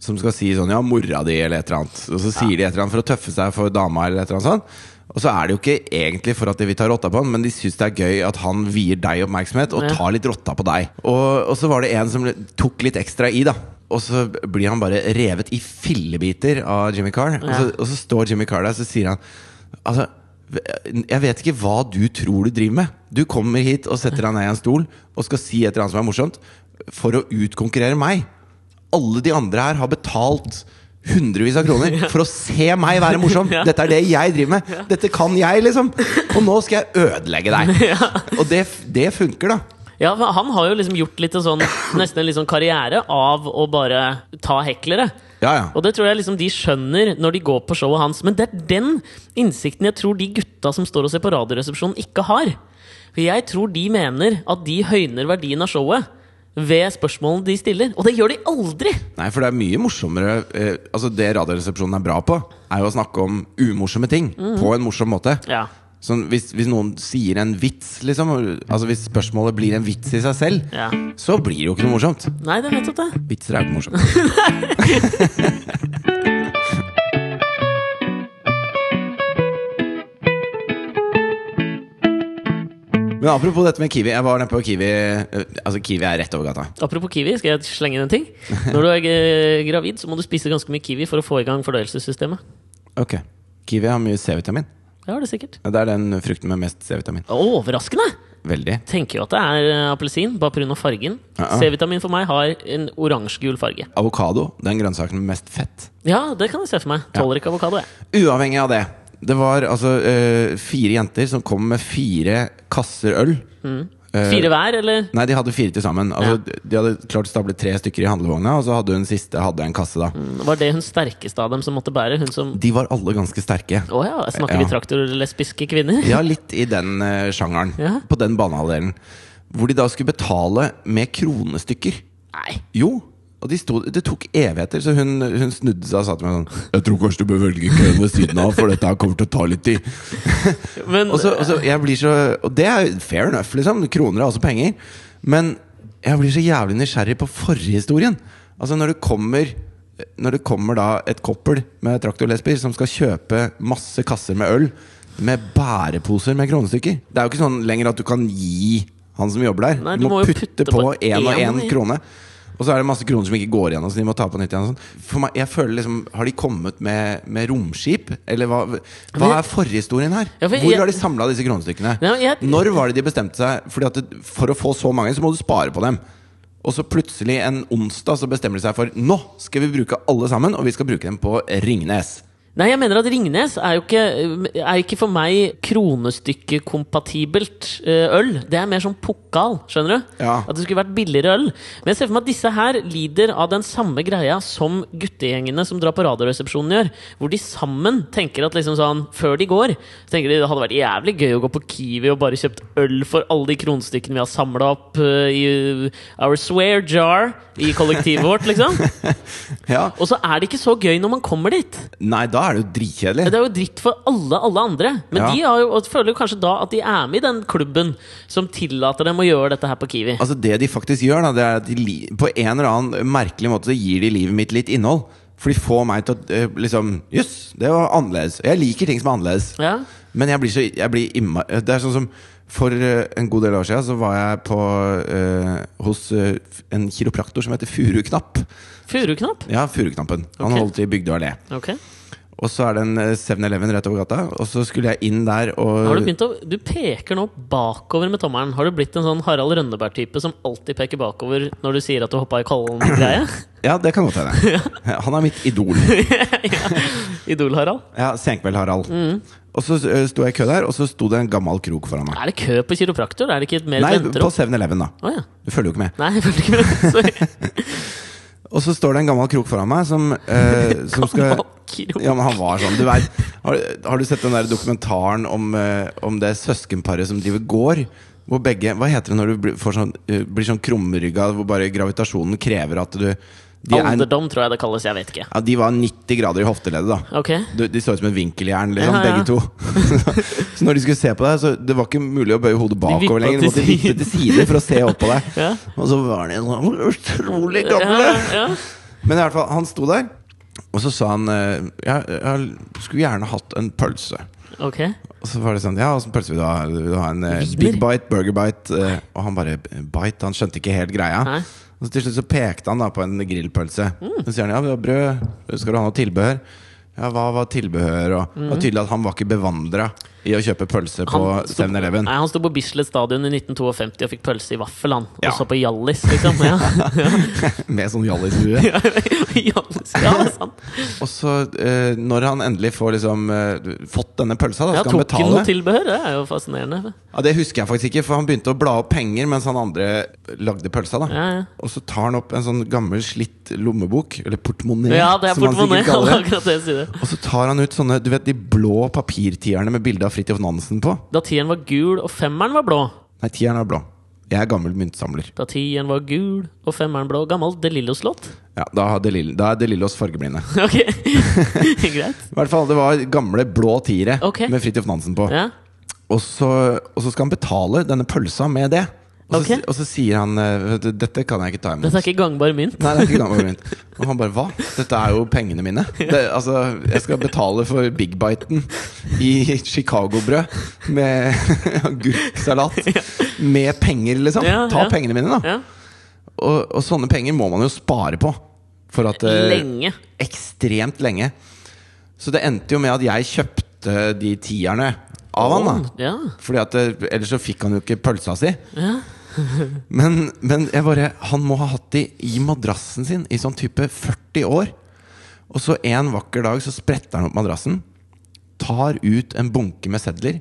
Som skal si sånn Ja, mora di, eller et eller annet. Og så sier de et eller annet for å tøffe seg for dama, eller et eller annet sånt. Og så er det jo ikke egentlig for at de vil ta rotta på han, men de syns det er gøy at han vier deg oppmerksomhet og tar litt rotta på deg. Og, og så var det en som tok litt ekstra i, da. Og så blir han bare revet i fillebiter av Jimmy Carr. Og, så, og så står Jimmy Carr der, så sier han Altså jeg vet ikke hva du tror du driver med. Du kommer hit og setter deg ned i en stol og skal si et eller annet som er morsomt, for å utkonkurrere meg. Alle de andre her har betalt hundrevis av kroner [LAUGHS] for å se meg være morsom. [LAUGHS] Dette er det jeg driver med. Dette kan jeg, liksom. Og nå skal jeg ødelegge deg. [LAUGHS] Og det, det funker, da. Ja, Han har jo liksom gjort litt sånn, nesten en litt sånn karriere av å bare ta heklere. Ja, ja. Og det tror jeg liksom de skjønner når de går på showet hans. Men det er den innsikten jeg tror de gutta som står og ser på Radioresepsjonen, ikke har. For jeg tror de mener at de høyner verdien av showet ved spørsmålene de stiller. Og det gjør de aldri! Nei, for det er mye morsommere eh, Altså Det Radioresepsjonen er bra på, er jo å snakke om umorsomme ting på en morsom måte. Ja. Sånn, hvis, hvis noen sier en vits, liksom Altså hvis spørsmålet blir en vits i seg selv, ja. så blir det jo ikke noe morsomt. Nei, det er nettopp det. Vitser er ikke morsomt. [LAUGHS] Men apropos dette med Kiwi. Jeg var nede på Kiwi eh, Altså Kiwi er rett over gata. Apropos kiwi, skal jeg slenge inn en ting? Når du er eh, gravid, så må du spise ganske mye kiwi for å få i gang fordøyelsessystemet. Ok Kiwi har mye C-vitamin. Ja, det er sikkert. Det er den frukten med mest C-vitamin. Overraskende! Veldig. Tenker jo at det er eh, appelsin, bare pga. fargen. Uh -uh. C-vitamin for meg har en oransjegul farge. Avokado. Den grønnsaken med mest fett. Ja, det kan jeg se for meg. Tåler ikke avokado, jeg. Uavhengig av det. Det var altså uh, fire jenter som kom med fire kasser øl. Eh, Fire hver, eller? Nei, de hadde fire til sammen. Altså, De hadde klart stablet tre stykker i handlevogna, og så hadde hun siste hadde en kasse. da Var det hun sterkeste av dem som måtte bære? Som De var alle ganske sterke. Oh, ja, snakker Ja. vi traktorlesbiske kvinner? Ja, litt i den uh, sjangeren. Ja. På den banehalvdelen. Hvor de da skulle betale med kronestykker. Nei. Jo! Og de sto, det tok evigheter, så hun, hun snudde seg og sa til meg sånn Jeg tror kanskje du bør velge køen ved siden av, for dette her kommer til å ta litt tid. [LAUGHS] Men Og, så, og, så, jeg blir så, og det er fair enough, liksom. Kroner er også penger. Men jeg blir så jævlig nysgjerrig på forhistorien. Altså når det kommer Når det kommer da et koppel med traktorlesber som skal kjøpe masse kasser med øl med bæreposer med kronestykker. Det er jo ikke sånn lenger at du kan gi han som jobber der. Nei, du, du må putte, putte på én og en én krone. Og så er det masse kroner som ikke går igjen, så de må ta på nytt igjen. Sånn. For meg, jeg føler liksom Har de kommet med, med romskip? Eller hva, hva er forhistorien her? Ja, for Hvor jeg- har de samla disse kronestykkene? Ja, jeg- Når var det de bestemte seg? Fordi at det, For å få så mange, så må du spare på dem. Og så plutselig en onsdag så bestemmer de seg for Nå skal vi bruke alle sammen, og vi skal bruke dem på Ringnes. Nei, jeg mener at Ringnes er jo ikke, er ikke for meg kronestykkekompatibelt eh, øl. Det er mer sånn pokal, skjønner du? Ja. At det skulle vært billigere øl. Men jeg ser for meg at disse her lider av den samme greia som guttegjengene som drar på Radioresepsjonen gjør. Hvor de sammen tenker at liksom sånn, før de går, så tenker de det hadde vært jævlig gøy å gå på Kiwi og bare kjøpt øl for alle de kronestykkene vi har samla opp eh, i our swear jar i kollektivet vårt, liksom. [LAUGHS] Ja. Og så er det ikke så gøy når man kommer dit. Nei, da er det jo dritkjedelig. Det er jo dritt for alle, alle andre. Men Ja. de har jo, og føler jo kanskje da at de er med i den klubben som tillater dem å gjøre dette her på Kiwi. Altså Det de faktisk gjør, da Det er at de på en eller annen merkelig måte så gir de livet mitt litt innhold. For de får meg til å eh, liksom Jøss, det var annerledes. Jeg liker ting som er annerledes. Ja, Men jeg blir så jeg blir imma Det er sånn som For eh, en god del år siden så var jeg på eh, hos eh, en kiropraktor som heter Furuknapp. Furuknapp? Ja, Furuknappen. Han okay. holdt i Bygdø allé. Ok. Og så er det en eh, 7-Eleven rett over gata. Og så skulle jeg inn der og Har du begynt å Du peker nå bakover med tommelen. Har du blitt en sånn Harald Rønneberg-type som alltid peker bakover når du sier at du hoppa i Kollen-greie? [CLEARS THROAT] Ja, det kan godt hende. [LAUGHS] [LAUGHS] Han er mitt idol. Idol-Harald? [LAUGHS] Ja, Senkveld-Harald. Mm. Og så uh, sto jeg i kø der, og så sto det en gammel krok foran meg. Er det kø på kiropraktor? Er det ikke mer Nei, på 7-Eleven, da. Oh, ja. Du følger jo ikke med. Nei, jeg følger ikke med. Og så står det en gammel krok foran meg som, eh, [LAUGHS] som skal. Ja, men han var sånn. Du vet, har, har du sett den der dokumentaren om, eh, om det søskenparet som driver gård? Hvor begge Hva heter det når du blir, får sånn, eh, blir sånn krumrygga, hvor bare gravitasjonen krever at du Alderdom, tror jeg det kalles. Jeg vet ikke. ja, de var 90 grader i hofteleddet, da. Ok. De, de så ut som et vinkeljern, liksom, Ja, ja. begge to. [LAUGHS] så når de skulle se på deg, så det var ikke mulig å bøye hodet bakover lenger. De måtte vippe til side for å se opp på deg. [LAUGHS] Ja. Og så var de sånn utrolig gamle! Men i hvert fall, han sto der, og så sa han eh, Jeg, jeg skulle gjerne hatt en pølse. Ok. Og så var det sånn Ja, åssen pølse vil du ha? Vil du ha en eh, big bite, burger bite? eh, og han bare Bite? Han skjønte ikke helt greia. Nei. Og så til slutt så pekte han da på en grillpølse. Mm. Så sier han ja, vi har brød. Skal du ha noe tilbehør? Ja, hva var tilbehør? Og Det var tydelig at han var ikke bevandra i å kjøpe pølse på Mm. Han sto- 7-Eleven. Nei, han sto på Bislett stadion i 1952 og fikk pølse i vaffel, han. Ja. Og så på Hjallis, liksom. [LAUGHS] [LAUGHS] [LAUGHS] Ja. Med sånn Hjallis-lue. Hjallis. ja, det er sant. Og så, eh, når han endelig får liksom eh, fått denne pølsa, da Ja, skal han tok han noe tilbehør? Det er jo fascinerende. Ja, Det husker jeg faktisk ikke, for han begynte å bla opp penger mens han andre lagde pølsa. da Ja, ja. Og så tar han opp en sånn gammel, slitt lommebok, eller portemonee. Ja, det er som han sikkert kaller det. Og så tar han ut sånne Du vet de blå papirtierne med bilde av Fridtjof Nansen på? Da tieren var gul og femmeren var blå. Nei, tieren var blå. Jeg er gammel myntsamler. Da tieren var gul og femmeren blå. Gammel De Lillos-låt. Ja, Da, har De Lille- da er De Lillos fargeblinde. [LAUGHS] Ok, [LAUGHS] greit. I hvert fall, Det var gamle blå tiere Ok. med Fridtjof Nansen på. Ja. Og, så, og så skal han betale denne pølsa med det. Og så, og så sier han eh, Dette kan jeg ikke ta imot. Dette er ikke gangbar mynt. Nei, det er ikke gangbar mynt. Og han bare Hva? Dette er jo pengene mine. Det, altså, jeg skal betale for Big Biten i Chicago-brød med [LAUGHS] agurksalat. Med penger, liksom. Ja, Ta ja. pengene mine, da. Ja. Og, og sånne penger må man jo spare på. For at eh, Lenge. Ekstremt lenge. Så det endte jo med at jeg kjøpte de tierne av han, da. Ja. Fordi at eh, Ellers så fikk han jo ikke pølsa si. ja. [LAUGHS] Men, men jeg bare Han må ha hatt de i madrassen sin i sånn type 40 år. Og så en vakker dag så spretter han opp madrassen, tar ut en bunke med sedler,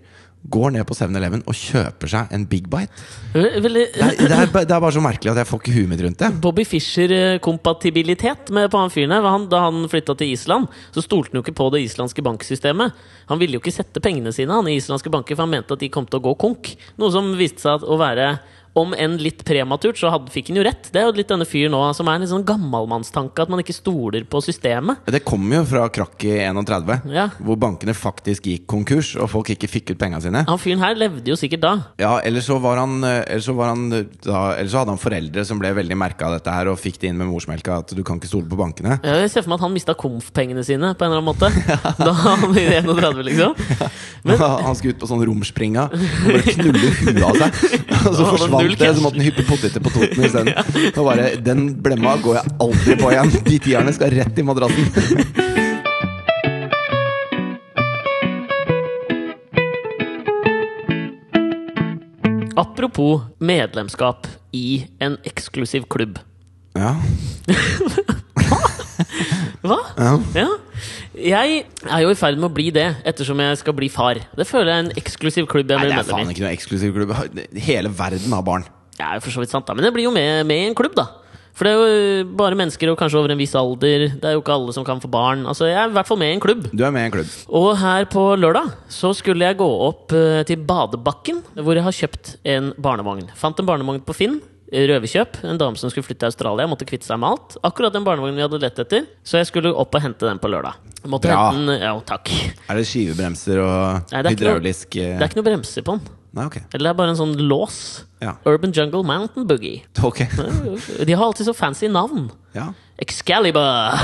går ned på 7-Eleven og kjøper seg en Big Bite. Veldig Det er, det, er, det er bare så merkelig at jeg får ikke huet mitt rundt det. Bobby Fischer-kompatibilitet på han fyren her. Han, da han flytta til Island, så stolte han jo ikke på det islandske banksystemet. Han ville jo ikke sette pengene sine han, i islandske banker, for han mente at de kom til å gå konk. Noe som viste seg å være om enn litt prematurt, så hadde, fikk han jo rett. Det er jo litt denne fyren nå som er en litt sånn gammalmannstanke, at man ikke stoler på systemet. Det kommer jo fra krakk i 31, Ja. hvor bankene faktisk gikk konkurs, og folk ikke fikk ut pengene sine. Han fyren her levde jo sikkert da. Ja, eller så var han, eller så var han da, Eller så hadde han foreldre som ble veldig merka av dette her, og fikk det inn med morsmelka at du kan ikke stole på bankene. Ja, Jeg ser for meg at han mista komf-pengene sine på en eller annen måte. [LAUGHS] Da han ble 31, liksom. Men- han skulle ut på sånn romspringa og bare knulle huet av seg. Og så [LAUGHS] forsvant det, er som måtte han hyppe poteter på Toten isteden. [LAUGHS] ja. bare Den blemma går jeg aldri på igjen. De tierne skal rett i madrassen. [LAUGHS] Apropos medlemskap i en eksklusiv klubb. Ja. [LAUGHS] Hva? ja. Ja. Jeg er jo i ferd med å bli det, ettersom jeg skal bli far. Det føler jeg er en eksklusiv klubb Nei, det er faen ikke noe eksklusiv klubb. [LAUGHS] Hele verden har barn. Er for så vidt sant, da. Men jeg blir jo med, med i en klubb, da. For det er jo bare mennesker og kanskje over en viss alder. Det er jo ikke alle som kan få barn. Altså, Jeg er i hvert fall med i en klubb. Du er med i en klubb. Og her på lørdag så skulle jeg gå opp eh, til Badebakken, hvor jeg har kjøpt en barnevogn. Fant en barnevogn på Finn. Røverkjøp. En dame som skulle flytte til Australia, måtte kvitte seg med alt. Akkurat den barnevognen vi hadde lett etter. Så jeg skulle opp og hente den på lørdag. Måtte Bra. hente den, ja, takk. Er det skivebremser og Nei, det noe- hydraulisk eh, Det er ikke noe bremser på den. Nei, okay. Eller det er bare en sånn lås. Ja. Urban Jungle Mountain Boogie. Okay. [LAUGHS] De har alltid så fancy navn. Ja. Excalibur! [LAUGHS]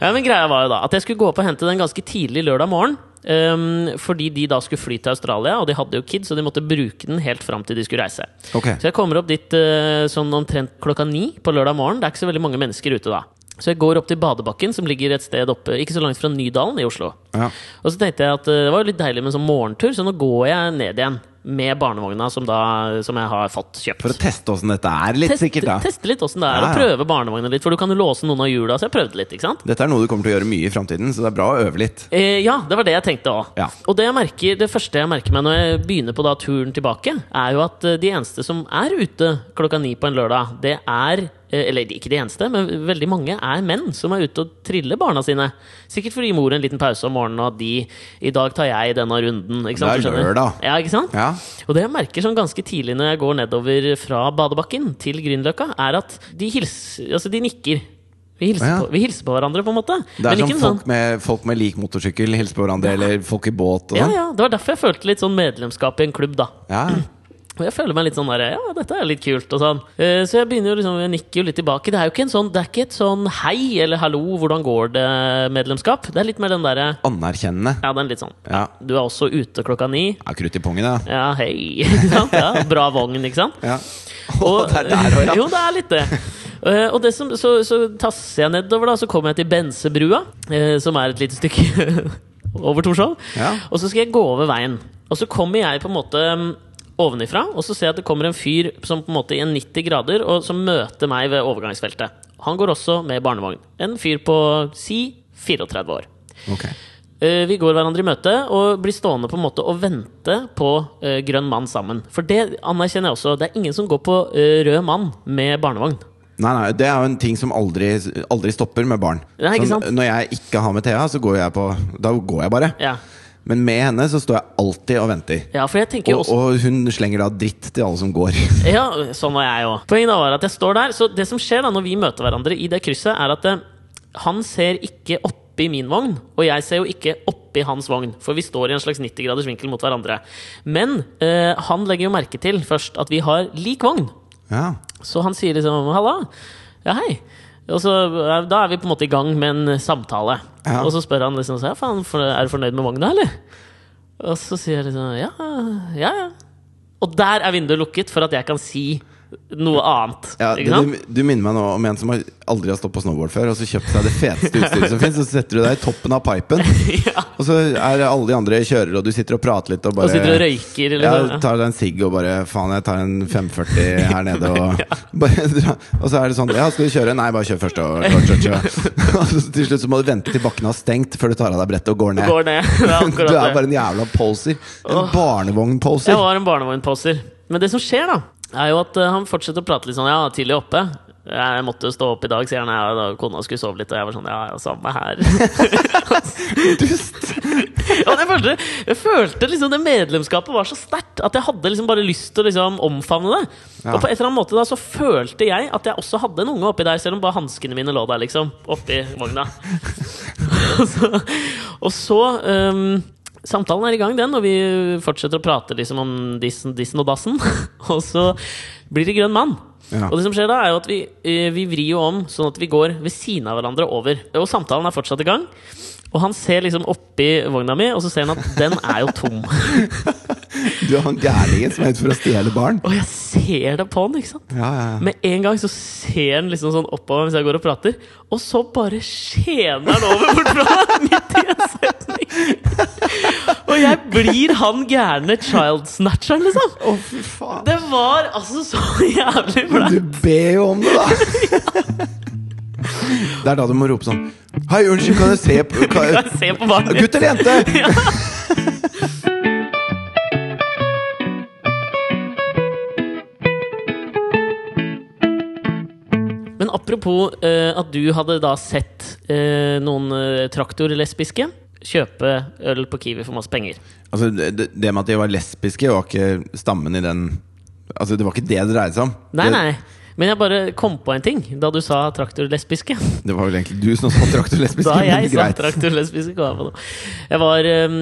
ja, men greia var jo da at jeg skulle gå opp og hente den ganske tidlig lørdag morgen. Ehm, fordi de da skulle fly til Australia, og de hadde jo kids, så de måtte bruke den helt fram til de skulle reise. Okay. Så jeg kommer opp dit uh, sånn omtrent klokka ni på lørdag morgen. Det er ikke så veldig mange mennesker ute da. Så jeg går opp til Badebakken, som ligger et sted oppe ikke så langt fra Nydalen i Oslo. Ja. Og så tenkte jeg at uh, det var jo litt deilig med en sånn morgentur, så nå går jeg ned igjen med barnevogna som, da, som jeg har fått kjøpt. For å teste åssen dette er, litt Test, sikkert. da teste litt åssen det er Ja, ja. og prøve barnevogna litt, for du kan jo låse noen av hjula. Så jeg prøvde litt, ikke sant? Dette er noe du kommer til å gjøre mye i framtiden, så det er bra å øve litt. Eh, ja, det var det jeg tenkte òg. Ja. Og det, jeg merker, det første jeg merker meg når jeg begynner på da turen tilbake, er jo at eh, de eneste som er ute klokka ni på en lørdag, det er Eller ikke de eneste, men veldig mange er menn som er ute og triller barna sine. Sikkert for å gi mor en liten pause om morgenen, og de I dag tar jeg denne runden. Ikke sant? Det er lørdag. Ja, ikke sant? Ja. Og det jeg merker sånn ganske tidlig når jeg går nedover fra Badebakken til Grünerløkka, er at de hilser Altså, de nikker. Vi hilser, Ja. på, vi hilser på hverandre, på en måte. Det er Men som sånn folk med, folk med lik motorsykkel hilser på hverandre, eller folk i båt og ja, sånn. ja, Det var derfor jeg følte litt sånn medlemskap i en klubb, da. Ja. Og jeg føler meg litt sånn der, ja, dette er litt kult og sånn. Eh, Så jeg begynner jo liksom, jeg nikker jo litt tilbake. Det er jo ikke en sånn, det er ikke et sånn hei eller hallo, hvordan går det-medlemskap. Det er litt mer den derre Anerkjennende. Ja, den litt sånn. Ja. Du er også ute klokka ni. ja krutt i pungen, da. Ja, hei. [LAUGHS] Ikke sant? Ja, bra vogn, ikke sant? Ja. [LAUGHS] Og, [LAUGHS] det er der òg, ja. Jo, det er litt det. Eh, og det som, så, så tasser jeg nedover, da, så kommer jeg til Bensebrua, eh, som er et lite stykke over Torshov. Ja. Og så skal jeg gå over veien. Og så kommer jeg på en måte mm, ovenifra, og så ser jeg at det kommer en fyr som på en måte i en 90 grader, og som møter meg ved overgangsfeltet. Han går også med barnevogn. En fyr på si 34 år. Ok. Eh, Vi går hverandre i møte og blir stående på en måte og vente på eh, grønn mann sammen. For det anerkjenner jeg også. Det er ingen som går på eh, rød mann med barnevogn. Nei, nei, Det er jo en ting som aldri, aldri stopper med barn. Nei, ikke Sånn, sant? når jeg ikke har med Thea, så går jeg på Da går jeg bare. Ja, Men med henne så står jeg alltid og venter. ja for jeg tenker Og, også og hun slenger da dritt til alle som går. [LAUGHS] Ja, sånn var jeg òg. Poenget var at jeg står der. Så det som skjer da når vi møter hverandre i det krysset, er at eh, han ser ikke oppi min vogn, og jeg ser jo ikke oppi hans vogn. For vi står i en slags 90 graders vinkel mot hverandre. Men eh, han legger jo merke til først at vi har lik vogn. Ja. Så han sier liksom 'halla'. Ja, hei. Og så, er- Da er vi på en måte i gang med en samtale. Og så spør han liksom så, ja, faen, Er du fornøyd med vogna, eller? Og så sier jeg liksom ja, ja, ja. Og der er vinduet lukket for at jeg kan si noe annet. Ja, du, du minner meg nå om en som har aldri har stått på snowboard før, og så kjøpt seg det feteste utstyret som fins, og så setter du deg i toppen av pipen, [LAUGHS] ja. og så er alle de andre kjører, og du sitter og prater litt og bare Og sitter og røyker. ja, Liksom. tar deg en sigg og bare Faen, jeg tar en 540 [LAUGHS] her nede og bare. Og så er det sånn Ja, skal du kjøre? Nei, bare kjør først. Og, kjør, kjør. [LAUGHS] og, så til slutt så må du vente til bakken har stengt før du tar av deg brettet og går ned. Går ned. Er Du er bare en jævla poser. En barnevognposer. Jeg var en barnevognposer. Men det som skjer, da, er jo at eh, han fortsetter å prate litt sånn Ja, tidlig oppe. Jeg måtte stå opp i dag, sier han. Ja, da kona skulle sove litt, og jeg var sånn Ja, ja, samme her. [LAUGHS] Dust. [LAUGHS] Ja, jeg, følte, jeg følte liksom det medlemskapet var så sterkt at jeg hadde liksom bare lyst til å liksom omfavne det. Ja. Og på et eller annet måte da så følte jeg at jeg også hadde en unge oppi der, selv om bare hanskene mine lå der, liksom. Oppi vogna. [LAUGHS] og så, og så ehm, Samtalen er i gang, den, og vi fortsetter å prate liksom om dissen, dissen og dassen. [LAUGHS] og så blir det grønn mann. Ja. Og det som skjer da, er jo at vi, eh, vi vrir jo om sånn at vi går ved siden av hverandre over. Og samtalen er fortsatt i gang. Og han ser liksom oppi vogna mi, og så ser han at den er jo tom. [LAUGHS] Du er han gærningen som er ute for å stjele barn. Og jeg ser det på han, ikke sant? Ja, ja, ja. Med en gang så ser han liksom sånn oppover mens jeg går og prater, og så bare skjener han over bort fra meg [LAUGHS] midt i en! [LAUGHS] Og jeg blir han gærne child snatcheren, liksom! Å, fy faen. Det var altså så jævlig flaut! Du ber jo om det, da! [LAUGHS] Det er da du må rope sånn Hei, unnskyld, kan jeg se på [LAUGHS] kan jeg, Se på barnet Gutt eller jente? Men apropos uh, at du hadde da sett uh, noen uh, traktorlesbiske kjøpe øl på Kiwi for masse penger. Altså, det, det med at de var lesbiske, var ikke stammen i den Altså, Det var ikke det det dreide seg om. Nei, det, nei. Men jeg bare kom på en ting da du sa traktorlesbiske. det var vel egentlig du som sa traktorlesbiske. [LAUGHS] Da jeg sa traktorlesbiske, jeg var eh,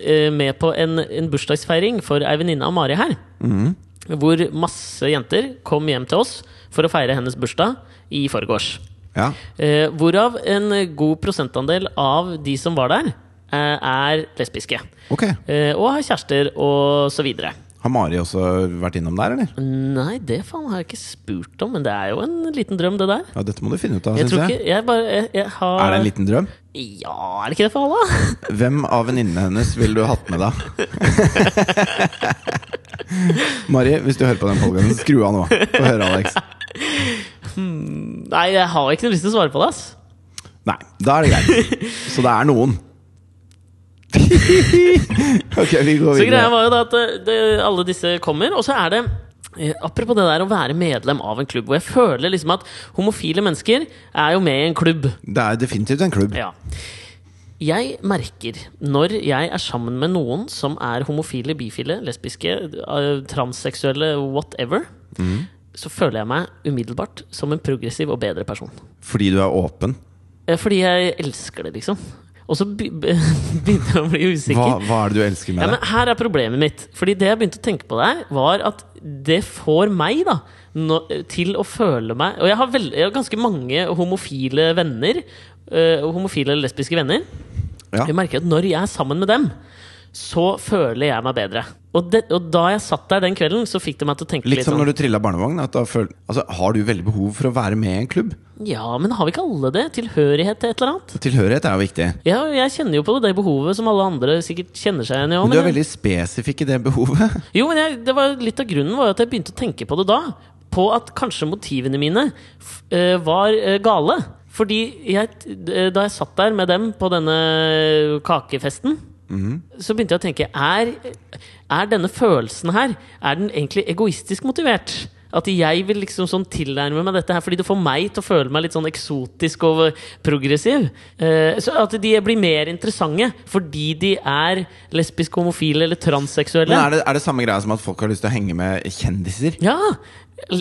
eh, med på en, en bursdagsfeiring for ei venninne av Mari her. Mm. Hvor masse jenter kom hjem til oss for å feire hennes bursdag i forgårs. Ja. Uh, hvorav en god prosentandel av de som var der, er lesbiske. Ok. Eh, og har kjærester og så videre. Har Mari også vært innom der, eller? Nei, det faen har jeg ikke spurt om, men det er jo en liten drøm, det der. Ja, Dette må du finne ut av, Jeg syns jeg. ikke Jeg bare jeg, jeg har Er det en liten drøm? Ja, er det ikke det for alle? [LAUGHS] Hvem av venninnene hennes ville du hatt med da? [LAUGHS] Mari, hvis du hører på den podkasten, skru av nå. Få høre, Alex. Nei, jeg har ikke noe lyst til å svare på det, ass. Nei, da er det greit. Så det er noen. [LAUGHS] ok, vi går Så greia var jo da at det, det, alle disse kommer, og så er det eh, Apropos det der å være medlem av en klubb, hvor jeg føler liksom at homofile mennesker er jo med i en klubb. Det er definitivt en klubb. Ja. Jeg merker når jeg er sammen med noen som er homofile, bifile, lesbiske, eh, transseksuelle, whatever, så føler jeg meg umiddelbart som en progressiv og bedre person. Fordi du er åpen. Eh, Fordi jeg elsker det, liksom. Og så be- be- [LAUGHS] begynte jeg å bli usikker. Hva, hva er det du elsker med Ja, det? men Her er problemet mitt. Fordi det jeg begynte å tenke på der, var at det får meg da no, til å føle meg Og jeg har, veld, jeg har ganske mange homofile venner. øh, homofile eller lesbiske venner. Ja. Jeg merker at når jeg er sammen med dem, så føler jeg meg bedre. Og, det, og da jeg satt der den kvelden, så fikk det meg til å tenke Litt litt som sånn når du trilla barnevogn. Altså, har du veldig behov for å være med i en klubb? Ja, men har vi ikke alle det? Tilhørighet til et eller annet? Tilhørighet er jo viktig. Ja, jeg kjenner jo på det behovet som alle andre sikkert kjenner seg igjen i. Men du er veldig spesifikk i det behovet. [LAUGHS] Jo, men jeg, det var litt av grunnen var at jeg begynte å tenke på det da. På at kanskje motivene mine eh, var eh, gale. Fordi jeg, eh, da jeg satt der med dem på denne kakefesten, så begynte jeg å tenke er, er denne følelsen her Er den egentlig egoistisk motivert? At jeg vil liksom sånn tilnærme meg dette her fordi det får meg til å føle meg litt sånn eksotisk og progressiv. Eh, så at de blir mer interessante fordi de er lesbiske, homofile eller transseksuelle. Men er det, er det samme greia som at folk har lyst til å henge med kjendiser? Ja!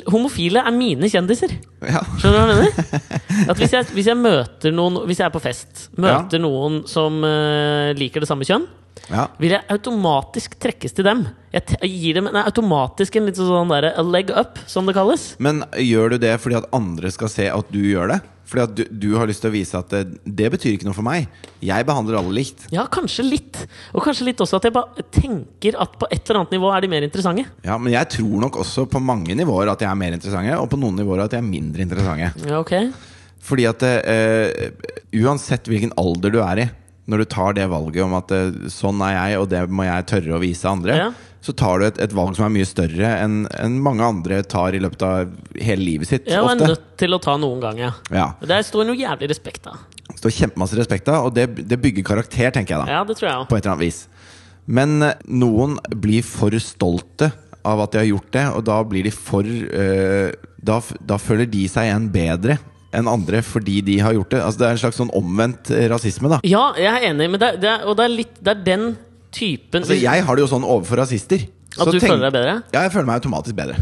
Homofile er mine kjendiser. Ja. Skjønner du hva jeg mener? At hvis jeg, hvis jeg møter noen Hvis jeg er på fest, møter noen som uh, liker det samme kjønn, ja. vil jeg automatisk trekkes til dem. Jeg, gir dem nei, automatisk en litt sånn der, a leg up, som det kalles. Men gjør du det fordi at andre skal se at du gjør det? Fordi at du, du har lyst til å vise at det, det betyr ikke noe for meg. Jeg behandler alle likt. Ja, kanskje litt. Og kanskje litt også at jeg bare tenker at på et eller annet nivå er de mer interessante. Ja, Men jeg tror nok også på mange nivåer at jeg er mer interessante, og på noen nivåer at jeg er mindre interessante. Ja, ok Fordi at uh, uansett hvilken alder du er i, når du tar det valget om at eh, sånn er jeg, og det må jeg tørre å vise andre, Ja. så tar du et, et valg som er mye større enn en mange andre tar i løpet av hele livet sitt. Ja, og er nødt til å ta noen ganger. ja. Det står noe jævlig respekt av. Det står kjempemasse respekt av, og det, det bygger karakter, tenker jeg da. Ja, det tror jeg også. På et eller annet vis. Men eh, noen blir for stolte av at de har gjort det, og da blir de for eh, da, da føler de seg igjen bedre enn andre fordi de har gjort det. Altså Det er en slags sånn omvendt eh, rasisme, da. Ja, jeg er enig, men det, er- det er, og det er litt Det er den typen Altså Jeg har det jo sånn overfor rasister. At Så du tenk- føler deg bedre? Ja, jeg føler meg automatisk bedre.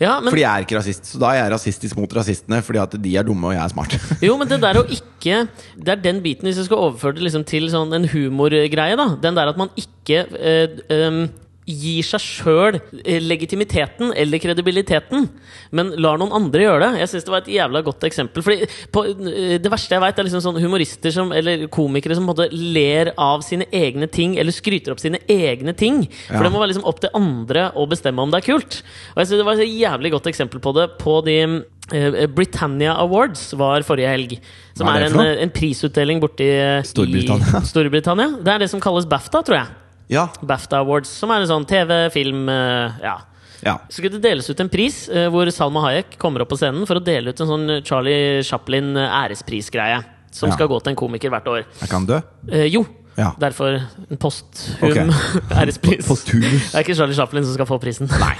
Ja, men, Fordi jeg er ikke rasist. Så da er jeg rasistisk mot rasistene fordi at de er dumme og jeg er smart. [LAUGHS] jo, men det der å ikke Det er den biten, hvis jeg skal overføre det liksom til sånn en humorgreie, da. Den der at man ikke øh, em, gir seg sjøl legitimiteten eller kredibiliteten, men lar noen andre gjøre det. Jeg syns det var et jævla godt eksempel. Fordi på, eh, Det verste jeg veit, er liksom sånn humorister som, eller komikere som på en måte ler av sine egne ting, eller skryter opp sine egne ting. For Ja. det må være liksom opp til andre å bestemme om det er kult. Og jeg synes Det var et jævlig godt eksempel på det på de eh, Britannia Awards var forrige helg. Som er er, en, eh, en prisutdeling borti eh, Storbritannia. i Storbritannia. Det er det som kalles BAFTA, tror jeg. Ja, BAFTA Awards, som er en sånn TV, film, eh, ja, Ja. Så skulle det deles ut en pris eh, hvor Salma Hayek kommer opp på scenen for å dele ut en sånn Charlie Chaplin eh. Som Ja. skal gå til en komiker hvert år. Er kan død? Eh, jo, Ja. derfor en posthum okay. [LAUGHS] ærespris. Posthumus. Det er ikke Charlie Chaplin som skal få prisen. Nei.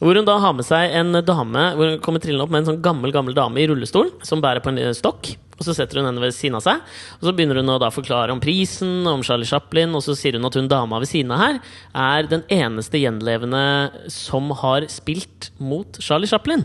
Hvor hun da har med seg en dame Hvor hun kommer trillende opp med en sånn gammel gammel dame i rullestol som bærer på en stokk. Og Så setter hun henne ved siden av seg Og så begynner hun å da forklare om prisen, om Charlie Chaplin. Og så sier hun at hun dama ved siden av her er den eneste gjenlevende som har spilt mot Charlie Chaplin.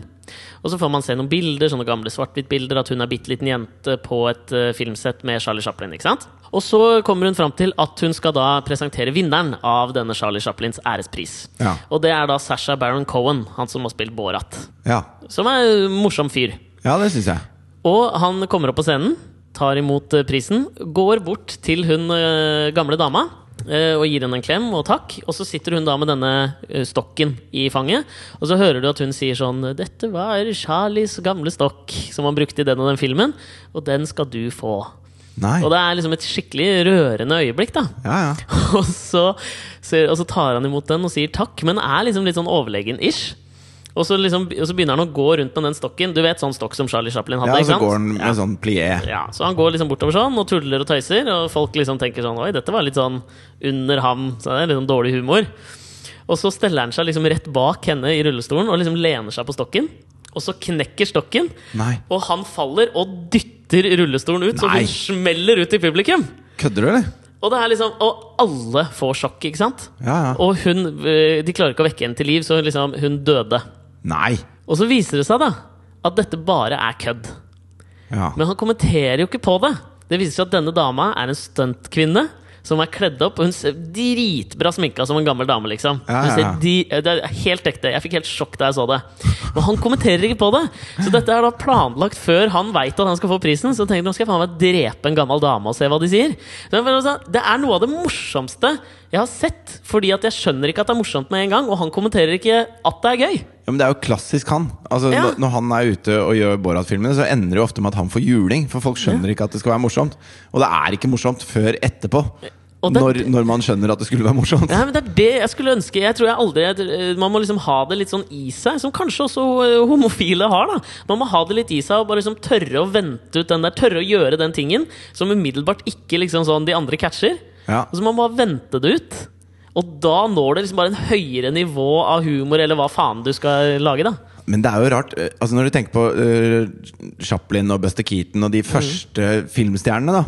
Og så får man se noen bilder, sånne gamle svart-hvitt-bilder, at hun er bitte liten jente på et eh, filmsett med Charlie Chaplin. ikke sant? Og så kommer hun fram til at hun skal da presentere vinneren av denne Charlie Chaplins ærespris. Ja. Og det er da Sasha Baron Cohen, han som har spilt Borat. Ja, Som er en morsom fyr. ja det syns jeg. Og han kommer opp på scenen, tar imot eh, prisen, går bort til hun eh, gamle dama. Eh, Og gir henne en klem og takk. Og så sitter hun da med denne eh, stokken i fanget. Og så hører du at hun sier sånn 'Dette var Charlies gamle stokk som han brukte i den og den filmen, og den skal du få'. Nei. Og det er liksom et skikkelig rørende øyeblikk, da. Ja, ja. [LAUGHS] Og så, og så tar han imot den og sier takk, men er liksom litt sånn overlegen-ish. Og så, liksom, og så begynner han å gå rundt med den stokken. Du vet sånn stokk som Charlie Chaplin hadde? ja og så går han med Ja. sånn plié. Ja, så han går liksom bortover sånn og tuller og tøyser, og folk liksom tenker sånn Oi, dette var litt sånn under ham. Så det er litt sånn dårlig humor. Og så steller han seg liksom rett bak henne i rullestolen og liksom lener seg på stokken. Og så knekker stokken, Nei. og han faller og dytter rullestolen ut, så hun smeller ut i publikum. Kødder du, eller? Og det liksom Og alle får sjokk, ikke sant? Ja, ja. Og hun øh, De klarer ikke å vekke henne til liv, så liksom hun døde. Nei. Og så viser det seg da at dette bare er kødd. Ja. Men han kommenterer jo ikke på det. Det viser seg at denne dama er en stuntkvinne som er kledd opp. Og hun ser dritbra sminka som en gammel dame, liksom. Ja, ja, ser det er helt ekte. Jeg fikk helt sjokk da jeg så det. Men han kommenterer ikke på det. Så dette er da planlagt før han veit at han skal få prisen. Så tenker han nå skal jeg faen meg drepe en gammel dame og se hva de sier. Det er noe av det morsomste jeg har sett. Fordi at jeg skjønner ikke at det er morsomt med en gang, og han kommenterer ikke at det er gøy. Ja, men Det er jo klassisk han. Altså, Ja. når- han er ute og gjør Borat-filmene, så ender det jo ofte med at han får juling. For folk skjønner ikke at det skal være morsomt. Og det er ikke morsomt før etterpå. Det- Når, når man skjønner at det skulle være morsomt. Ja, men Det er det jeg skulle ønske. Jeg tror jeg aldri Man må liksom ha det litt sånn i seg, som kanskje også eh, homofile har. da Man må ha det litt i seg og bare liksom tørre å vente ut den der, tørre å gjøre den tingen som umiddelbart ikke liksom sånn de andre catcher. Ja. Og så må Man bare vente det ut. Og da når det liksom bare en høyere nivå av humor, eller hva faen du skal lage, da. Men det er jo rart. eh, Altså Når du tenker på uh, Chaplin og Buster Keaton og de første filmstjernene, da.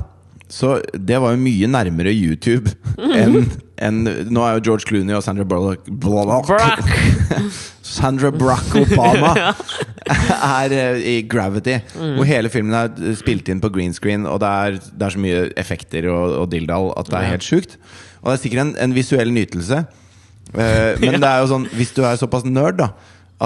Så det var jo mye nærmere YouTube enn en, Nå er jo George Clooney og Sandra Bullock Bullock-! [LAUGHS] Sandra Brack Obama [LAUGHS] er eh, i Gravity. Hvor hele filmen er spilt inn på green screen, og det er, det er så mye effekter og, og dilldall at det er helt sjukt. Og det er sikkert en, en visuell nytelse. Uh, men [LAUGHS] det er jo sånn hvis du er såpass nerd, da,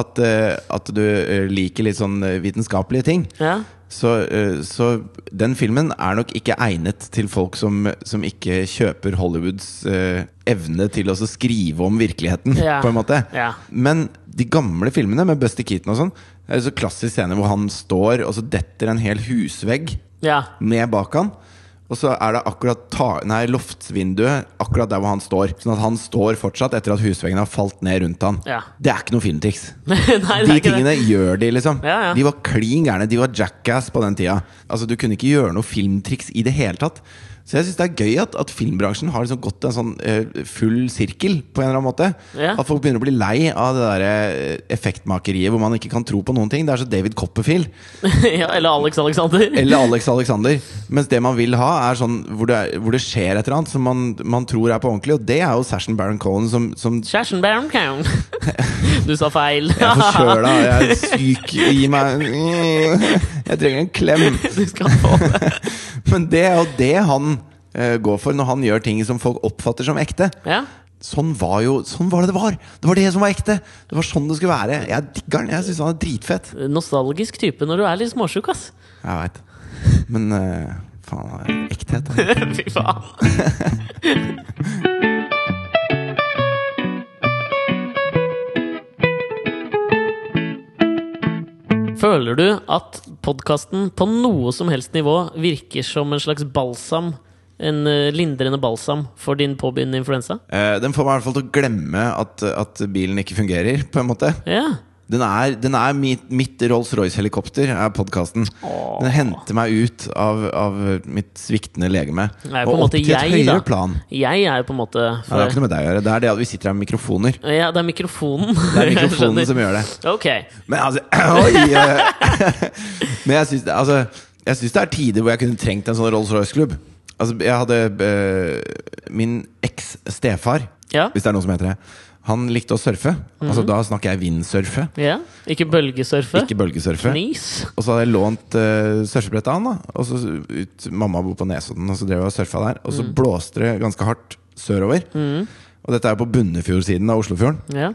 at, uh, at du liker litt sånn vitenskapelige ting, Ja. Så, eh, så den filmen er nok ikke egnet til folk som, som ikke kjøper Hollywoods eh, evne til å skrive om virkeligheten, yeah. på en måte. Yeah. Men de gamle filmene med Buster Keaton og sånn, er så klassisk scene hvor han står, og så detter en hel husvegg yeah. ned bak han. Og så er det akkurat ta nei, loftsvinduet akkurat der hvor han står. Sånn at han står fortsatt etter at husveggene har falt ned rundt han. Ja. Det er ikke noe filmtriks. [LAUGHS] De tingene det. gjør de, liksom. Ja, ja. De var klin gærne. De var jackass på den tida. Altså, du kunne ikke gjøre noe filmtriks i det hele tatt. Så jeg syns det er gøy at, at filmbransjen har liksom gått en sånn uh, full sirkel, på en eller annen måte. Ja. At folk begynner å bli lei av det der eh, effektmakeriet hvor man ikke kan tro på noen ting. Det er så David Copperfield [LAUGHS] ja, eller Alex Alexander. [LAUGHS] eller Alex Alexander. Mens det man vil ha, er sånn hvor det, hvor det skjer et eller annet som man, man tror er på ordentlig. Og det er jo Sashen Baron Cohen som, som Sashen Baron Cohen! [LAUGHS] Du sa feil. Jeg er forkjøla, jeg er syk. Gi meg Jeg trenger en klem. Du skal få det. Men det er jo det han uh, går for når han gjør ting som folk oppfatter som ekte. Ja. Sånn var jo Sånn var det det var! Det var det som var ekte! Det var sånn det skulle være. Jeg digger den. Jeg syns han er dritfett. Nostalgisk type når du er litt småsjuk, ass. Jeg veit. Men uh, faen, ekthet. da. [LAUGHS] Fy faen. [LAUGHS] Føler du at podkasten på noe som helst nivå virker som en slags balsam En eh, lindrende balsam for din påbegynnende influensa? Eh, den får meg i hvert fall til å glemme at, at bilen ikke fungerer, på en måte. Ja. Den er, den er mitt, mitt Rolls-Royce-helikopter, er podkasten. Den henter meg ut av, av mitt sviktende legeme. Og opp til et jeg, høyere da. plan. Jeg er jo på en måte Ja, det har ikke noe med deg å gjøre. Det er det at vi sitter her med mikrofoner. Ja, det er mikrofonen. Det er [LAUGHS] mikrofonen som gjør det. Ok. Men altså [CLEARS THROAT] Oi! eh, [LAUGHS] Men jeg syns, altså, det er tider hvor jeg kunne trengt en sånn Rolls-Royce-klubb. Altså, jeg hadde eh, Min eks-stefar, Ja. hvis det er noe som heter det, han likte å surfe. Mm. Altså, da snakker jeg vindsurfe, ja. Ikke bølgesurfe. ikke bølgesurfe. Knis. Og så hadde jeg lånt uh, surfebrett av han. da Og så ut, Mamma bor på Nesodden, og så drev jeg og surfa der. Og så mm. blåste det ganske hardt sørover. Og dette er på Bunnefjordsiden av Oslofjorden. Ja.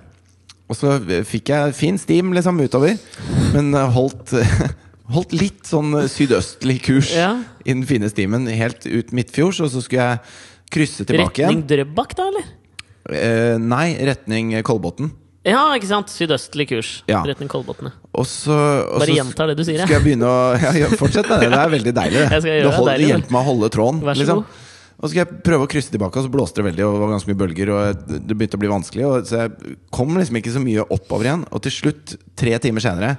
Og så fikk jeg fin stim liksom utover, men eh, holdt [LAUGHS] Holdt litt sånn sydøstlig kurs Ja. i den fine stimen, helt ut midtfjords. Og så skulle jeg krysse tilbake Retning igjen. Drøbak, da, eller? Eh, nei, retning Kolbotn. Ja, ikke sant? Sydøstlig kurs. Ja. Retning Kolbotn. Bare gjentar det du sier, skal jeg. begynne å [LAUGHS] ja, Fortsett med det. Det er veldig deilig. Det det, hold- det det. hjelper meg å holde tråden. Vær så liksom. god. Og så skal jeg prøve å krysse tilbake, og så blåste det veldig, og det var ganske mye bølger. Og det begynte å bli vanskelig, og så jeg kom liksom ikke så mye oppover igjen. Og til slutt, tre timer senere,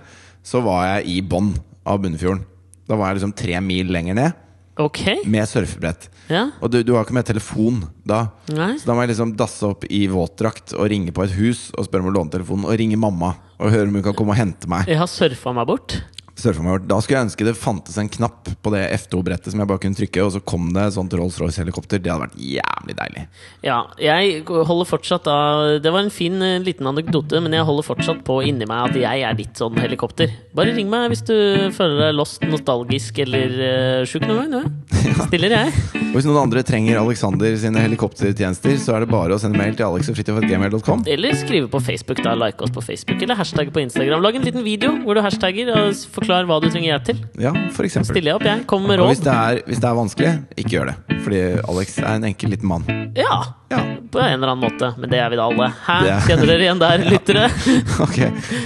så var jeg i bånn av Bunnefjorden. Da var jeg liksom tre mil lenger ned, Ok. med surfebrett. Ja. Og du, du har ikke med telefon da. Nei. Så da må jeg liksom dasse opp i våtdrakt og ringe på et hus og spørre om å låne telefonen. Og ringe mamma og høre om hun kan komme og hente meg. Jeg har surfa meg bort. Da skulle jeg ønske det fantes en knapp på det F2-brettet som jeg bare kunne trykke, og så kom det et sånt Rolls-Royce-helikopter. Det hadde vært jævlig deilig. Ja, jeg holder fortsatt da Det var en fin eh, liten anekdote, men jeg holder fortsatt på inni meg at jeg er ditt sånn helikopter. Bare ring meg hvis du føler deg lost, nostalgisk eller uh, sjuk noen gang. Du. [LAUGHS] Stiller jeg. Og hvis noen andre trenger Alexander sine helikoptertjenester, så er det bare å sende mail til alexogfritjof.gmail.com. Eller skrive på Facebook, da. Like oss på Facebook. Eller hashtag på Instagram. Lag en liten video hvor du hashtagger og s- forklar hva du trenger hjelp til. Ja, for eksempel. Stiller jeg opp, jeg. Kommer med Og hvis råd. det, er, hvis det er vanskelig, ikke gjør det. Fordi Alex er en enkel liten mann. Ja, Ja, på en eller annen måte. Men det er vi da alle. Hæ? Er- Kjenner dere igjen der, [LAUGHS] lyttere? [LAUGHS] ok.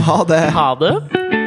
Ha det! Ha det.